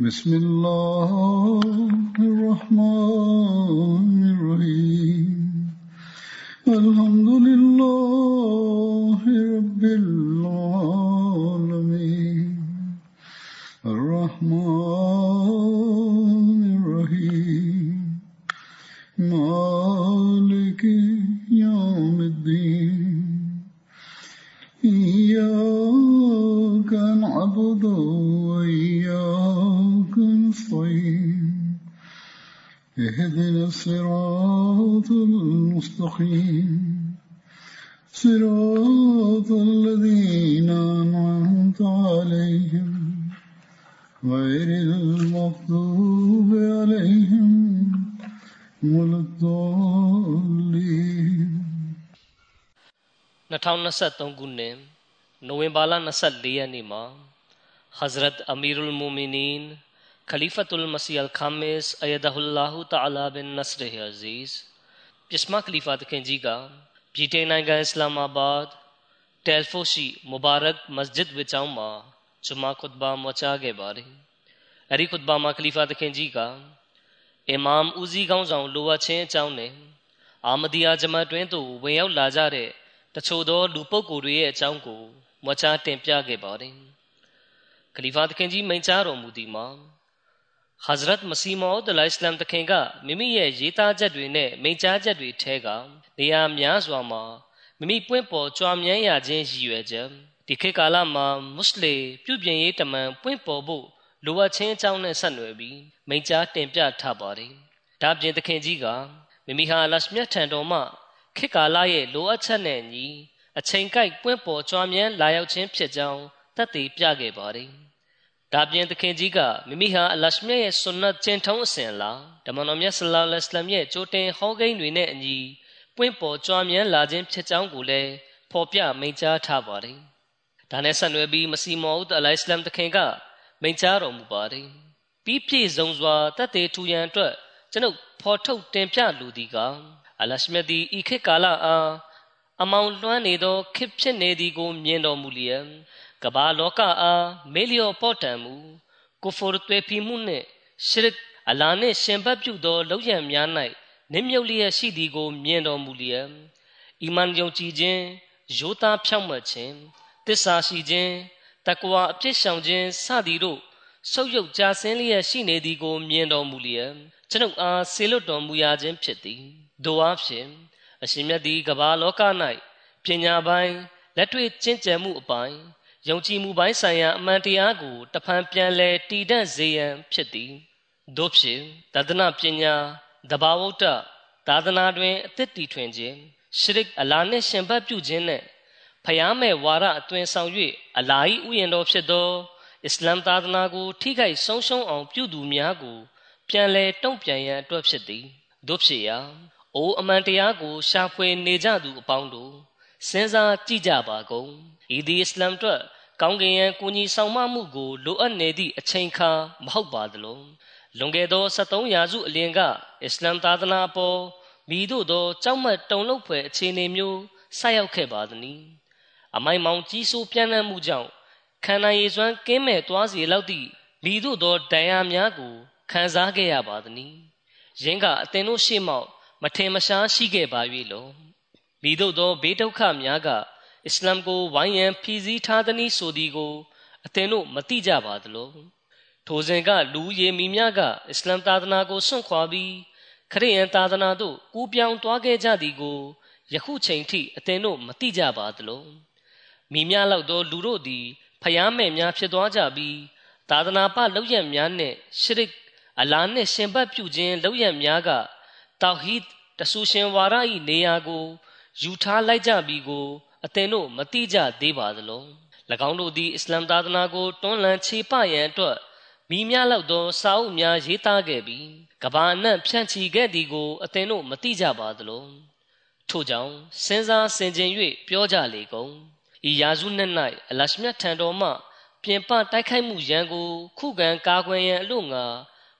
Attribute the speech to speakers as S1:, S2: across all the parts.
S1: بسم الله الرحمن
S2: 2023 ခုနှစ်နိုဝင်ဘာလ24ရက်နေ့မှာ Hazrat Amirul Mu'minin Khalifatul Masih Al-Khamis Ayadahullah Ta'ala bin Nasr Aziz ပြစ်မခလီဖာတခင်ကြီးကပြည်ထိုင်နိုင်ငံအစ္စလာမာဘတ်တယ်ဖိုရှိမူဘာရက်မစဂျစ်ဝစ်ကျောင်းမှာဂျမာခွ တ်ဘာမချခဲ့ပါတယ်။အဲဒီခွတ်ဘာမှာခလီဖာတခင်ကြီးကအီမမ်ဦးစီးကောင်းဆောင်လိုအပ်ခြင်းအကြောင်းနဲ့အာမဒီယာဂျမတ်တွင်သို့ဝင်ရောက်လာကြတဲ့တချို့သောလူပုဂ္ဂိုလ်တွေရဲ့အကြောင်းကိုမွချတင်ပြခဲ့ပါတယ်။ခလီဖာသခင်ကြီးမိန့်ကြားတော်မူသည်မှာ Hazrat Masih Maud al-Islam တခင်ကမိမိရဲ့ရေးသားချက်တွေနဲ့မိန့်ကြားချက်တွေထဲကနေရာများစွာမှာမိမိပွင့်ပေါ်ကြွားမြန်းရခြင်းရည်ရွယ်ချက်ဒီခေတ်ကာလမှာမွတ်စလင်ပြုပြင်ရေးတမန်ပွင့်ပေါ်ဖို့လိုအပ်ခြင်းအကြောင်းနဲ့ဆက်နွယ်ပြီးမိန့်ကြားတင်ပြထားပါတယ်။ဒါပြင်သခင်ကြီးကမိမိဟာလတ်မြတ်ထံတော်မှ ခေတ်ကာလရဲ့လိုအပ်ချက်နဲ့ညီအချိန်ကိုက်ပွင့်ပေါ်ကြွားမြန်းလာရောက်ခြင်းဖြစ်ကြောင်းသက်သေပြခဲ့ပါတယ်။ဒါပြင်သခင်ကြီးကမိမိဟာအလရှမြတ်ရဲ့ဆွန်နတ်ကျင့်ထုံးအစဉ်လားဓမ္မတော်မြတ်ဆလ္လာလဟ်အလัยဟ်ရဲ့ကြိုတင်ဟောကိန်းတွေနဲ့အညီပွင့်ပေါ်ကြွားမြန်းလာခြင်းဖြစ်ကြောင်းကိုလည်းဖော်ပြမိန့်ကြားထားပါတယ်။ဒါနဲ့ဆက်နွယ်ပြီးမစီမောဦးအလိုင်စလမ်သခင်ကမိန့်ကြားတော်မူပါတယ်။ပြီးပြည့်စုံစွာတတ်သေးထူရန်အတွက်ကျွန်ုပ်ဖော်ထုတ်တင်ပြလူသည်က အလရှမြတ်သည်ဤခေတ်ကာလအားအမောင်လွှမ်းနေသောခေတ်ဖြစ်နေသည်ကိုမြင်တော်မူလျက်ကဘာလောကအားမေလျော်ပေါ်တံမူကိုဖိုရသွေဖီမှုနှင့်ရှရစ်အလာနှင့်ရှင်ဘတ်ပြုသောလောက်ရံများ၌နစ်မြုပ်လျက်ရှိသည်ကိုမြင်တော်မူလျက်အီမန်ယုံကြည်ခြင်းရိုးသားဖြောင့်မတ်ခြင်းတစ္ဆာရှိခြင်းတကွာအပြစ်ရှောင်ခြင်းစသည်တို့ဆုပ်ယုပ်ကြဆင်းလျက်ရှိနေသည်ကိုမြင်တော်မူလျက်ကျွန်ုပ်အားဆေလွတ်တော်မူရခြင်းဖြစ်သည် တို့အားဖြင့်အရှင်မြတ်သည်ကမ္ဘာလောက၌ပညာပိုင်းလက်တွေ့ကျင့်ကြံမှုအပိုင်းယုံကြည်မှုပိုင်းဆိုင်ရာအမှန်တရားကိုတဖန်ပြန်လဲတည်တံ့စေရန်ဖြစ်သည်တို့ဖြင့်တဒနာပညာတဘာဝတ္တသာသနာတွင်အသက်တည်ထွင်ခြင်းရှရစ်အလာနှင့်ရှင်ဘတ်ပြုခြင်းနှင့်ဖျားမဲ့ဝါရအသွင်ဆောင်၍အလာဤဥယျာဉ်တော်ဖြစ်သောအစ္စလာမ်သာသနာကို ထိခိုက်ဆုံးရှုံးအောင်ပြုသူများကို ပြန်လဲတုံ့ပြန်ရန်အတွက်ဖြစ်သည်တို့ဖြစ်ရာ အိုးအမှန်တရားကို ရှာဖွေနေကြသူအပေါင်းတို့စဉ်းစားကြည့်ကြပါကုန်ဤဒီအစ္စလာမ်အတွက်ကောင်းကင်ယံကိုကြီးဆောင်မမှုကိုလိုအပ်နေသည့်အချိန်ခါမဟုတ်ပါသလိုလွန်ခဲ့သော73ရာစုအလင်ကအစ္စလာမ်သာသနာအပေါ်မိတို့သောကြောက်မက်တုန်လှုပ်ဖွယ်အခြေအနေမျိုးဆိုက်ရောက်ခဲ့ပါသည်။အမိုင်မောင်ကြီးစိုးပြန့်နှံ့မှုကြောင့်ခန္ဓာရည်စွမ်းကင်းမဲ့သွားစေလောက်သည့်မိတို့သောဒဏ်ရာများကိုခံစားခဲ့ရပါသည်။ယင်းကအသင်တို့ရှေ့မှောက် မထင်မရှားရှိခဲ့ပါ၍လောမိတို့သောဘေးဒုက္ခများကအစ္စလာမ်ကိုဝိုင်းရန်ဖီစည်းထားသည်နည်းဆိုသည်ကိုအသင်တို့မသိကြပါသလိုထိုစဉ်ကလူရည်မိများကအစ္စလာမ်သာသနာကိုစွန့်ခွာပြီးခရစ်ယာန်သာသနာသို့ကူးပြောင်းသွားခဲ့ကြသည်ကိုယခုချိန်ထိအသင်တို့မသိကြပါသလိုမိများလောက်သောလူတို့သည်ဖျားမဲ့များဖြစ်သွားကြပြီးသာသနာပလောက်ရများနှင့်ရှရစ်အလာနှင့်ရှင်ဘတ်ပြုခြင်းလောက်ရများက တောဟီဒ်တဆူရှင်ဝါရ၏နေရာကိုယူထားလိုက်ကြပြီကိုအသင်တို့မသိကြသေးပါသလို၎င်းတို့သည်အစ္စလာမ်သာသနာကိုတွန်းလှန်ခြေပရန်အတွက်မိများလောက်သောစာအုပ်များရေးသားခဲ့ပြီးကဘာအနှံ့ဖြန့်ချီခဲ့သည်ကိုအသင်တို့မသိကြပါသလိုထို့ကြောင့်စဉ်းစားဆင်ခြင်၍ပြောကြလေကုန်ဤရာစုနှစ်၌အလရှမြတ်ထံတော်မှ ပြင်ပတိုက်ခိုက်မှုရန်ကို ခုခံကာကွယ်ရန်အလို့ငါ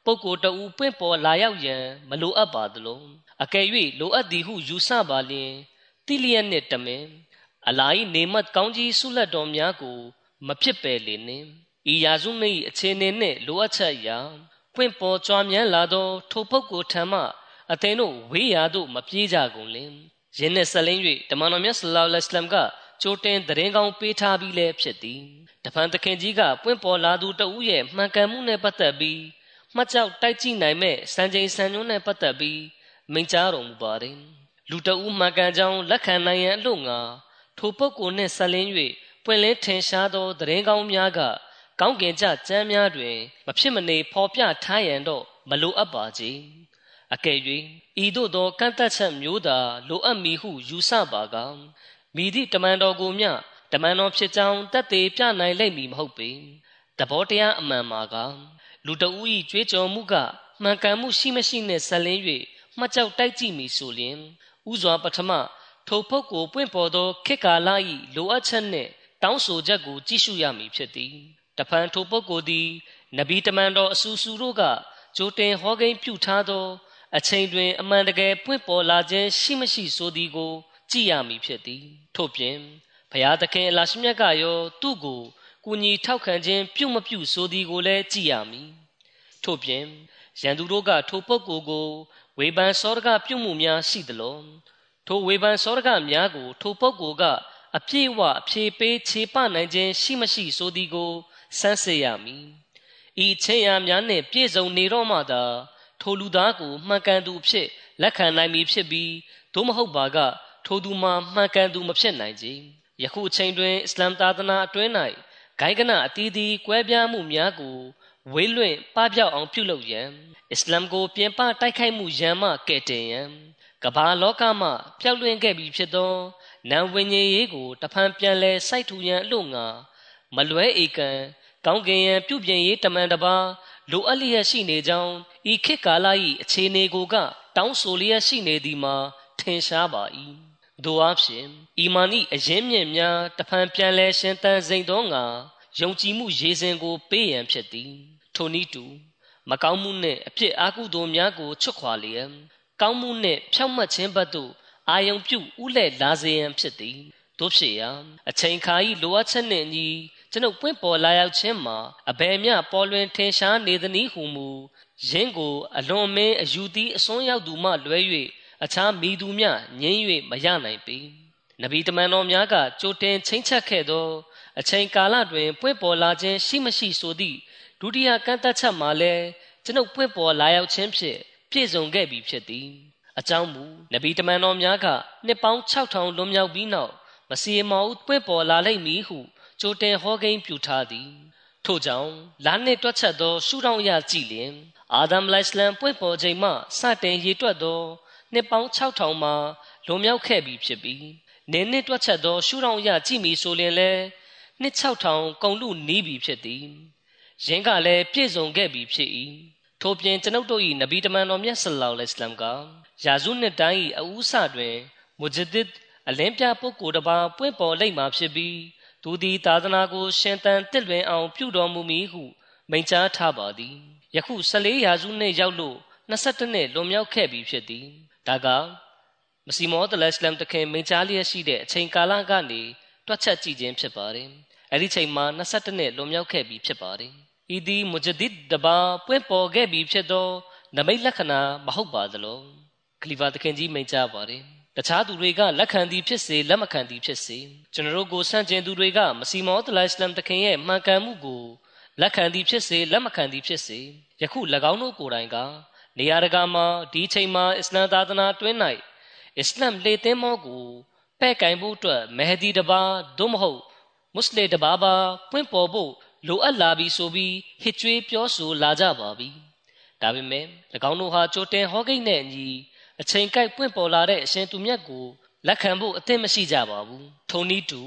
S2: ပုဂ္ဂိုလ်တဦးပွင့်ပေါ်လာရောက်ရန်မလိုအပ်ပါသလိုအကယ်၍လိုအပ်သည်ဟုယူဆပါလျင်တိလျက်နှင့်တမင်အလာဤနေမတ်ကောင်းကြီးဆုလက်တော်များကို မဖြစ်ပယ်လေနှင့်ဤရာစုနှင့်အခြေအနေနှင့်လိုအပ်ချက်ရာပွင့်ပေါ်ကြွားမြန်းလာသောထိုပုဂ္ဂိုလ်ထံမှအသင်တို့ဝေးရာသို့မပြေးကြကုန်လင်ယင်းနှင့်ဆက်လင်း၍တမန်တော်မြတ်ဆလ္လာလဟ်အလိုင်းကကြိုတင်တရင်ကောင်းပေးထားပြီးလည်းဖြစ်သည်တဖန်သခင်ကြီးကပွင့်ပေါ်လာသူတဦးရဲ့မှန်ကန်မှုနဲ့ပတ်သက်ပြီး မှတ်ကြောက်တိုက်ကြည့်နိုင်မဲ့စံချိန်စံညွှန်းနဲ့ပတ်သက်ပြီးမိန့်ကြားတော်မူပါတယ်လူတဦးမှန်ကန်ကြောင်းလက်ခံနိုင်ရန်အလို့ငါထိုပုဂ္ဂိုလ်နှင့်ဆက်လင်း၍ပွင့်လင်းထင်ရှားသောတရင်ကောင်းများကကောင်းကင်ကြကျမ်းများတွင်မဖြစ်မနေဖော်ပြထားရန်တော့မလိုအပ်ပါကြီးအကယ်၍ဤသို့သောကန့်သက်ချက်မျိုးသာလိုအပ်မည်ဟုယူဆပါကမိသည့်တမန်တော်ကိုမျှတမန်တော်ဖြစ်ကြောင်းတက်သေးပြနိုင်လိမ့်မည်မဟုတ်ပေတဘောတရားအမှန်မှာက လူတဦး၏ကြွေးကြော်မှုကမှန်ကန်မှုရှိမရှိနှင့်ဆက်လင်း၍မှတ်ကြောက်တိုက်ကြည့်မိဆိုလျင်ဥစွာပထမထိုပုဂ္ဂိုလ်ပွင့်ပေါ်သောခေတ်ကာလ၏လိုအပ်ချက်နှင့်တောင်းဆိုချက်ကိုကြည့်ရှုရမည်ဖြစ်သည်တဖန်ထိုပုဂ္ဂိုလ်သည်နဗီတမန်တော်အဆူဆူတို့ကကြိုတင်ဟောကိန်းပြုထားသော အချိန်တွင်အမှန်တကယ်ပွင့်ပေါ်လာခြင်းရှိမရှိဆိုသည်ကို ကြည့်ရမည်ဖြစ်သည် ထို့ပြင်ဘုရားသခင်အလရှိမြတ်ကရောသူ့ကို ကူညီထောက်ခံခြင်းပြုမပြုဆိုသည်ကိုလည်းကြည့်ရမည်ထို့ပြင်ရန်သူတို့ကထိုပုဂ္ဂိုလ်ကိုဝေဖန်စောရကပြုမှုများရှိသလိုထိုဝေဖန်စောရကများကို ထိုပုဂ္ဂိုလ်ကအပြည့်အဝအဖြေပေးခြေပနိုင်ခြင်းရှိမရှိဆိုသည်ကိုစမ်းစစ်ရမည်ဤချင်းရာများနှင့်ပြည့်စုံနေတော့မှသာထိုလူသားကိုမှန်ကန်သူဖြစ်လက်ခံနိုင်မည်ဖြစ်ပြီးသို့မဟုတ်ပါက ထိုသူမှာမှန်ကန်သူမဖြစ်နိုင်ကြယခုအချိန်တွင်အစ္စလမ်သာသနာအတွင်း၌ ဂိုင်းကနအသီးသီးကွဲပြားမှုများကိုဝေးလွင့်ပပျောက်အောင်ပြုလုပ်ရန်အစ္စလမ်ကိုပြင်ပတိုက်ခိုက်မှုရန်မှကဲ့တင်ရန်ကမ္ဘာလောကမှပျောက်လွင့်ခဲ့ပြီးဖြစ်သောနံဝิญဉ်ရေးကိုတဖန်ပြန်လဲစိုက်ထူရန်အလို့ငါမလွဲဧကံကောင်းကင်ရန်ပြုပြင်ရေးတမန်တပါလိုအပ်လျက်ရှိနေကြောင်းဤခေတ်ကာလ၏အခြေအနေကိုက တောင်းဆိုလျက်ရှိနေသည်မှာထင်ရှားပါ၏ တို့အဖြစ်အီမာနီအရင်မြင့်များတဖန်ပြန်လဲရှင်သန်စိန်သောငါယုံကြည်မှုရေစင်ကိုပေးရန်ဖြစ်သည်ထိုနည်းတူမကောင်းမှုနှင့်အဖြစ်အာကုသိုလ်များကိုချွတ်ခွာလျက်ကောင်းမှုနှင့်ဖြောင့်မတ်ခြင်းဘက်သို့အာယုံပြုဥလဲလာစေရန်ဖြစ်သည်တို့ဖြစ်ရာအချိန်ခါ၏လိုအပ်ချက်နှင့်အညီကျွန်ုပ်ပွင့်ပေါ်လာရောက်ခြင်းမှာအဘယ်မျှပေါ်လွင်ထင်ရှားနေသည်နည်းဟုမူယင်းကိုအလွန်မင်းအယူသည်အစွန်းရောက်သူမှလွဲ၍ အခြားမိသူမျှငြင်း၍မရနိုင်ပေနဗီတမန်တော်များကကြိုတင်ချင်းချက်ခဲ့သောအချိန်ကာလတွင်ပွင့်ပေါ်လာခြင်းရှိမရှိဆိုသည့်ဒုတိယကန့်သက်ချက်မှာလည်းကျွန်ုပ်ပွင့်ပေါ်လာရောက်ခြင်းဖြင့်ပြည့်စုံခဲ့ပြီဖြစ်သည်အကြောင်းမူနဗီတမန်တော်များကနှစ်ပေါင်း6000လွန်မြောက်ပြီးနောက်မစီမောဦးပွင့်ပေါ်လာလိမ့်မည်ဟုကြိုတင်ဟောကိန်းပြုထားသည်ထို့ကြောင့်လာနှင့်တွက်ချက်သောရှုထောင့်အရကြည်လင်အာဒမ်လိုင်စလမ်ပွင့်ပေါ်ချိန်မှစတင်ရေတွက်သော နှစ်ပေါင်း6000မှာလွန်မြောက်ခဲ့ပြီဖြစ်ပြီးနင်းနှစ်တွက်ချက်သော ရှုထောင့်အရကြည်မီဆိုလျင်လည်းနှစ်6000ကုန်လူနီးပြီဖြစ်သည်ယင်းကလည်းပြည့်စုံခဲ့ပြီဖြစ်၏ထို့ပြင်ကျွန်ုပ်တို့၏နဗီတမန်တော်မြတ်ဆလ္လာလဟ်အလัยဟ်ကယာဇုနှစ်တိုင်း၏အဦးဆတွင်မူဂျဒစ်အလင်းပြပုဂ္ဂိုလ်တစ်ပါးပွင့်ပေါ်လိမ့်မှာဖြစ်ပြီးသူသည်သာသနာကို ရှင်သန်တစ်လွင်အောင် ပြုတော်မူမည်ဟုမိန့်ကြားထားပါသည်ယခု14ရာစုနှစ်ရောက်လို့22နှစ်လွန်မြောက်ခဲ့ပြီဖြစ်သည် ဒါကမစီမောတလစ်လမ်တခင်မိန့်ကြားလျက်ရှိတဲ့အချိန်ကာလကနေတွက်ချက်ကြည့်ခြင်းဖြစ်ပါတယ်အဲ့ဒီချိန်မှာ22နှစ်လွန်မြောက်ခဲ့ပြီဖြစ်ပါတယ်ဤသည်မုဂျဒစ်တဘာပွင့်ပေါ်ခဲ့ပြီဖြစ်သောနမိတ်လက္ခဏာမဟုတ်ပါသလိုခလီဖာတခင်ကြီးမိန့်ကြားပါတယ်တခြားသူတွေကလက်ခံသည်ဖြစ်စေလက်မခံသည်ဖြစ်စေကျွန်တော်တို့ကိုဆန့်ကျင်သူတွေကမစီမောတလိုင်စလမ်တခင်ရဲ့မှန်ကန်မှုကိုလက်ခံသည်ဖြစ်စေလက်မခံသည်ဖြစ်စေယခု၎င်းတို့ကိုယ်တိုင်က နေရာတကာမှာဒီချိန်မှာအစ္စလမ်သာသနာတွင်း၌အစ္စလမ်လေသင်းမောကိုပဲ့ကင်ဖို့အတွက်မဟဒီတပါသို့မဟုတ်မွတ်စလင်တပါပါပွင့်ပေါ်ဖို့လိုအပ်လာပြီဆိုပြီးဟစ်ကြွေးပြောဆိုလာကြပါပြီဒါပေမဲ့၎င်းတို့ဟာကြိုတင်ဟောကိတ်နဲ့အညီအချိန်ကိုက်ပွင့်ပေါ်လာတဲ့အရှင်သူမြတ်ကိုလက်ခံဖို့အသင့်မရှိကြပါဘူးထုံနည်းတူ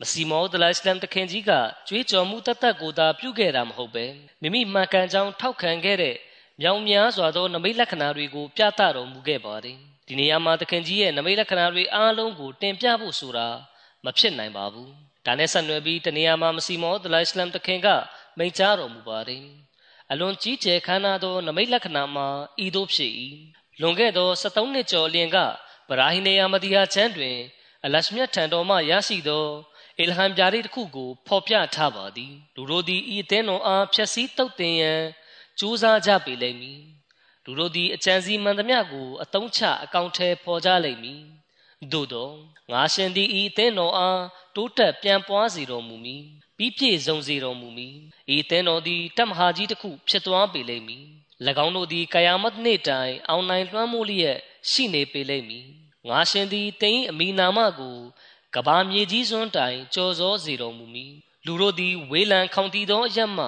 S2: မမစီမောဒလိုင်စလမ်တခင်ကြီးကကြွေးကြော်မှုတသက်ကိုသာပြုခဲ့တာမဟုတ်ပဲမိမိမှန်ကန်ကြောင်းထောက်ခံခဲ့တဲ့ မြောင်များစွာသောနမိတ်လက္ခဏာတွေကိုပြသတော်မူခဲ့ပါတယ်ဒီနေရာမှာတခင်ကြီးရဲ့နမိတ်လက္ခဏာတွေအားလုံးကိုတင်ပြဖို့ဆိုတာမဖြစ်နိုင်ပါဘူးဒါနဲ့ဆက်နွယ်ပြီးတနေရာမှာမစီမောဒလိုင်စလမ်တခင်ကမိန့်ကြားတော်မူပါတယ်အလွန်ကြီးကျယ်ခမ်းနားသောနမိတ်လက္ခဏာမှာဤသို့ဖြစ်၏လွန်ခဲ့သော73နှစ်ကျော်အလျင်ကဗရာဟီနေယာမဒီယာချမ်းတွင် အလရှမြတ်ထံတော်မှရရှိသောအီလဟမ်ပြားလေးတစ်ခုကိုဖော်ပြထားပါသည်လူတို့သည်ဤအသင်းတော်အားဖြည့်ဆည်းတုတ်တင်ရန် ကြိုးစားကြပေလိမ့်မည်လူတို့သည်အကြံစီမှန်သမျှကိုအတုံးချအကောင့်ထဲပေါ်ကြလိမ့်မည်သို့သောငါရှင်သည်ဤအသင်းတော်အားတိုးတက်ပြန်ပွားစေတော်မူမည်ပြီးပြည့်စုံစေတော်မူမည်ဤအသင်းတော်သည်တမဟာကြီးတစ်ခုဖြစ်သွားပေလိမ့်မည်၎င်းတို့သည်ကာယာမတ်နေ့တိုင်အောင်နိုင်လွှမ်းမိုးလျက်ရှိနေပေလိမ့်မည်ငါရှင်သည်တင်းအမိနာမကိုကဘာမြေကြီးစွန်းတိုင်ကြော်စောစေတော်မူမည်လူတို့သည်ဝေးလံခေါင်တီသောအရမ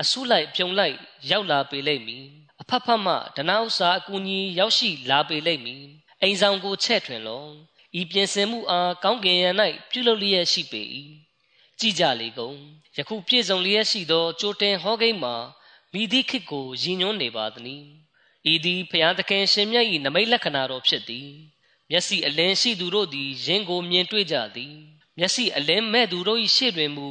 S2: အဆုလိုက်ပြုံလိုက်ရောက်လာပေလိမ့်မည်အဖက်ဖက်မှဒနာဥစာအကူကြီးရောက်ရှိလာပေလိမ့်မည်အိမ်ဆောင်ကိုချဲ့ထွင်လောဤပြင်ဆင်မှုအားကောင်းကင်ယံ၌ပြုလုပ်လျက်ရှိပေ၏ကြည်ကြလေကုန်ယခုပြည့်စုံလျက်ရှိသောကြိုတင်ဟောကိန်းမှာမိသည့်ခေတ်ကိုရည်ညွှန်းနေပါသည်။ဤသည်ဖျားသခင်ရှင်မြတ်၏နမိတ်လက္ခဏာတော်ဖြစ်သည်။မျက်စိအလင်းရှိသူတို့သည်ယင်းကိုမြင်တွေ့ကြသည်။မျက်စိအလင်းမဲ့သူတို့၏ရှေ့တွင်မူ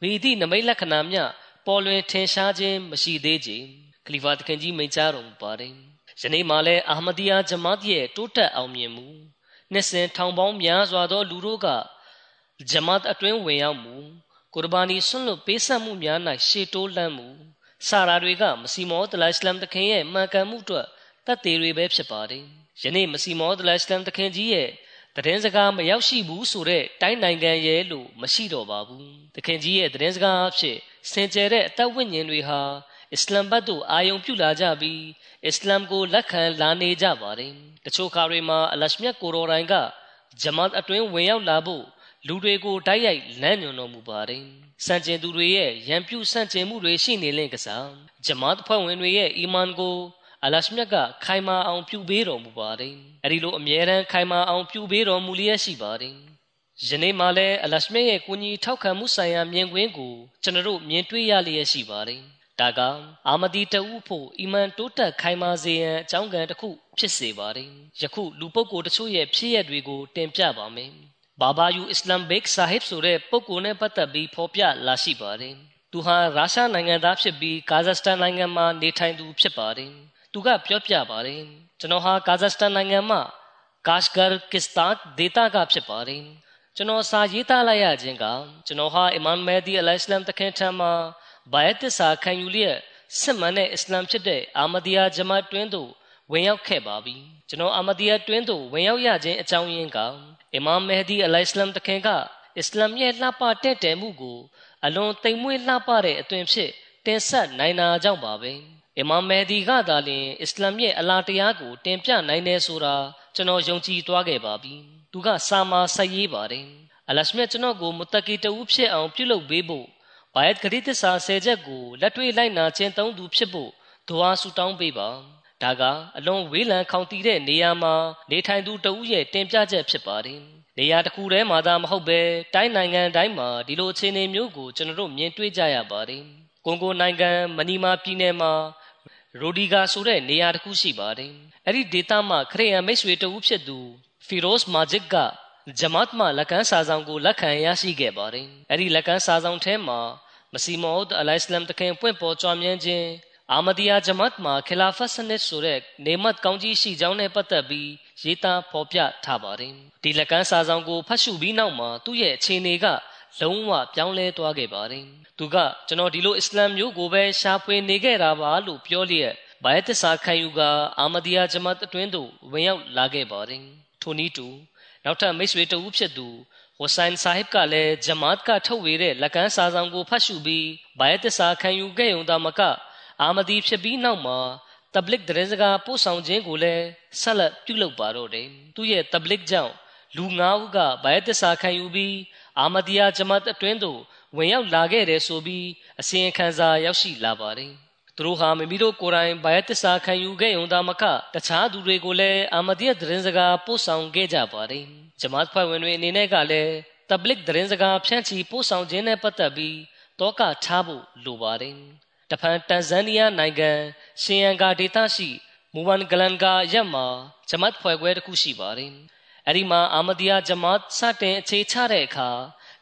S2: မိသည့်နမိတ်လက္ခဏာမျှ ပေါ်လွင်ထင်ရှားခြင်းမရှိသေးကြ။ခလီဖာသခင်ကြီးမိန့်ကြားတော်မူပါတယ်။ယနေ့မှလည်းအာမဒီယာဂျမတ်ရဲ့တိုးတက်အောင်မြင်မှုနှစ်စဉ်ထောင်ပေါင်းများစွာသောလူတို့ကဂျမတ်အတွင်းဝင်ရောက်မှုကုရ်ဘာနီဆွန့်လွတ်ပေးဆက်မှုများ၌ရှေ့တိုးလှမ်းမှုစာရာတွေကမစီမောဒလိုင်စလမ်တခင်ရဲ့မှန်ကန်မှုအတွက်တတ်သေးတွေပဲဖြစ်ပါတယ်။ယနေ့မစီမောဒလိုင်စလမ်တခင်ကြီးရဲ့တည်င်းစကားမရောက်ရှိဘူးဆိုတဲ့တိုင်းနိုင်ငံရဲ့လို့မရှိတော့ပါဘူး။တခင်ကြီးရဲ့တည်င်းစကားအဖြစ် စင်ကြယ်တဲ့အသက်ဝိညာဉ်တွေဟာအစ္စလမ်ဘတ်တို့အာယုံပြုလာကြပြီးအစ္စလမ်ကိုလက်ခံလာနေကြပါတယ်။တချို့ခါတွေမှာအလရှမြတ်ကိုရိုရိုင်းကဂျမတ်အတွင်းဝင်ရောက်လာဖို့လူတွေကိုတိုက်ရိုက်လမ်းညွှန်တော်မူပါတယ်။စံကျင်သူတွေရဲ့ရန်ပြုစံကျင်မှုတွေရှိနေလင့်ကစားဂျမတ်ဖွဲ့ဝင်တွေရဲ့အီမန်ကိုအလရှမြတ်ကခိုင်မာအောင်ပြုပေးတော်မူပါတယ်။အဲဒီလိုအမြဲတမ်းခိုင်မာအောင်ပြုပေးတော်မူလျက်ရှိပါတယ်။ ယနေ့မှလည်းအလရှမြတ်ရဲ့ကိုကြီးထောက်ခံမှုဆိုင်ရာမြင်ကွင်းကိုကျွန်တော်တို့မြင်တွေ့ရလျက်ရှိပါတယ်။ဒါကအာမဒီတအုပ်ဖို့အီမန်တိုးတက်ခိုင်မာစေရန်အကြောင်းကံတစ်ခုဖြစ်စေပါတယ်။ယခုလူပုဂ္ဂိုလ်တချို့ရဲ့ဖြစ်ရပ်တွေကိုတင်ပြပါမယ်။ဘာဘာယူအစ္စလမ်ဘိတ်ဆာဟစ်ဆိုတဲ့ပုဂ္ဂိုလ်နဲ့ပတ်သက်ပြီးဖော်ပြလာရှိပါတယ်။သူဟာရုရှားနိုင်ငံသားဖြစ်ပြီးကာဇက်စတန်နိုင်ငံမှာနေထိုင်သူဖြစ်ပါတယ်။သူကပြောပြပါတယ်။ကျွန်တော်ဟာကာဇက်စတန်နိုင်ငံမှာကာရှ်ဂါကစ္စတန်ဒေသကဖြစ်ပါတယ်။ ကျွန်တော်စာရေးသားလိုက်ရခြင်းကကျွန်တော်ဟာအီမန်မဲဒီအလိုင်စလမ်တခင်ထံမှာဘိုင်တ်စာခံယူလျက်စစ်မှန်တဲ့အစ္စလမ်ဖြစ်တဲ့အာမဒီယာဂျမတ်တွင်းသို့ဝင်ရောက်ခဲ့ပါပြီ။ကျွန်တော်အာမဒီယာတွင်းသို့ဝင်ရောက်ရခြင်းအကြောင်းရင်းကအီမာမ်မဟဒီအလိုင်စလမ်တခင်ကအစ္စလာမ်ရဲ့လှပတဲ့တဲမှုကိုအလွန်တိမ်မွေ့လှပတဲ့အသွင်ဖြစ်တင်ဆက်နိုင်တာကြောင့်ပါပဲအီမာမ်မဟဒီကသာလျှင်အစ္စလာမ်ရဲ့အလားတရားကိုတင်ပြနိုင်တယ်ဆိုတာကျွန်တော်ယုံကြည်သွားခဲ့ပါပြီ သူကစာမာဆက်ရေးပါတယ်အလရှမြတ်ကျွန်တော်ကိုမတကီတူဖြစ်အောင်ပြုလုပ်ပေးဖို့ဘာယတ်ဂရီတစာဆယ်ချက်ကိုလက်တွေ့လိုက်နာခြင်းသုံးသူဖြစ်ဖို့ဒွါဆူတောင်းပေးပါဒါကအလွန်ဝေးလံခေါင်တည်တဲ့နေရာမှာနေထိုင်သူတဦးရဲ့တင်ပြချက်ဖြစ်ပါတယ်။နေရာတစ်ခုတည်းမှာသာမဟုတ်ပဲတိုင်းနိုင်ငံတိုင်းမှာဒီလိုအခြေအနေမျိုးကိုကျွန်တော်တို့မြင်တွေ့ကြရပါတယ်။ကွန်ဂိုနိုင်ငံမနီမာပြည်နယ်မှာရိုဒီဂါဆိုတဲ့နေရာတစ်ခုရှိပါတယ်။အဲ့ဒီဒေသမှာခရစ်ယာန်မိတ်ဆွေတဦးဖြစ်သူ ဖီရိုစ်မာဂျစ်ကဂျမတ်မှလက်ကမ်းစာဆောင်ကိုလက်ခံရရှိခဲ့ပါတယ်။အဲ့ဒီလက်ကမ်းစာဆောင်ထဲမှာမစီမောဒ်အလိုင်စလမ်တခင်ပွင့်ပေါ်ကြွမြန်းခြင်းအာမဒီယာဂျမတ်မှာခလာဖတ်စနစ်ဆိုတဲ့နေမတ်ကောင်းကြီးရှိကြောင်းနဲ့ပတ်သက်ပြီးရေးသားဖော်ပြထားပါတယ်ဒီလက်ကမ်းစာဆောင်ကိုဖတ်ရှုပြီးနောက်မှာသူ့ရဲ့အခြေအနေကလုံးဝပြောင်းလဲသွားခဲ့ပါတယ်သူကကျွန်တော်ဒီလိုအစ္စလမ်မျိုးကိုပဲရှားဖွေနေခဲ့တာပါလို့ပြောလျက်ဘိုင်တစာခံယူကအာမဒီယာဂျမတ်အတွင်းသို့ဝင်ရောက်လာခဲ့ပါတယ် ထိုနည်းတူနောက်ထပ်မိတ်ဆွေတဦးဖြစ်သူဟိုဆိုင်ဆာဟစ်ကလည်းဂျမတ်ကထုတ်ဝေတဲ့လက်ကမ်းစာဆောင်ကိုဖတ်ရှုပြီးဘိုင်တစာခံယူခဲ့ုံသာမက အာမဒီဖြစ်ပြီးနောက်မှာတဘလစ်ဒရဲစကားပို့ဆောင်ခြင်းကိုလည်းဆက်လက်ပြုလုပ်ပါတော့တယ်သူရဲ့တဘလစ်ကြောင့်လူ၅ဦးကဘိုင်တစ္ဆာခံယူပြီးအာမဒီယာဂျမတ်အတွင်းသို့ဝင်ရောက်လာခဲ့တယ်ဆိုပြီးအစီရင်ခံစာရောက်ရှိလာပါတယ် သူတို့ဟာမိမိတို့ကိုယ်တိုင်ဘိုင်တစ္ဆာခံယူခဲ့ုံသာမကတခြားသူတွေကိုလည်းအာမဒီယာဒရင်စကားပို့ဆောင်ခဲ့ကြပါတယ်ဂျမတ်ဖွဲ့ဝင်တွေအနေနဲ့ကလည်းတဘလစ်သတင်းစကားဖြန့်ချီပို့ဆောင်ခြင်းနဲ့ပတ်သက်ပြီးတောကထားဖို့လိုပါတယ်။တဖန်တန်ဇန်နီးယားနိုင်ငံရှင်ယန်ကာဒေသရှိမူဝန်ဂလန်ကာရပ်မှာဂျမတ်ဖွဲ့ခွဲတစ်ခုရှိပါတယ်။အဲဒီမှာအာမဒီယာဂျမတ်စတင်အခြေချတဲ့အခါ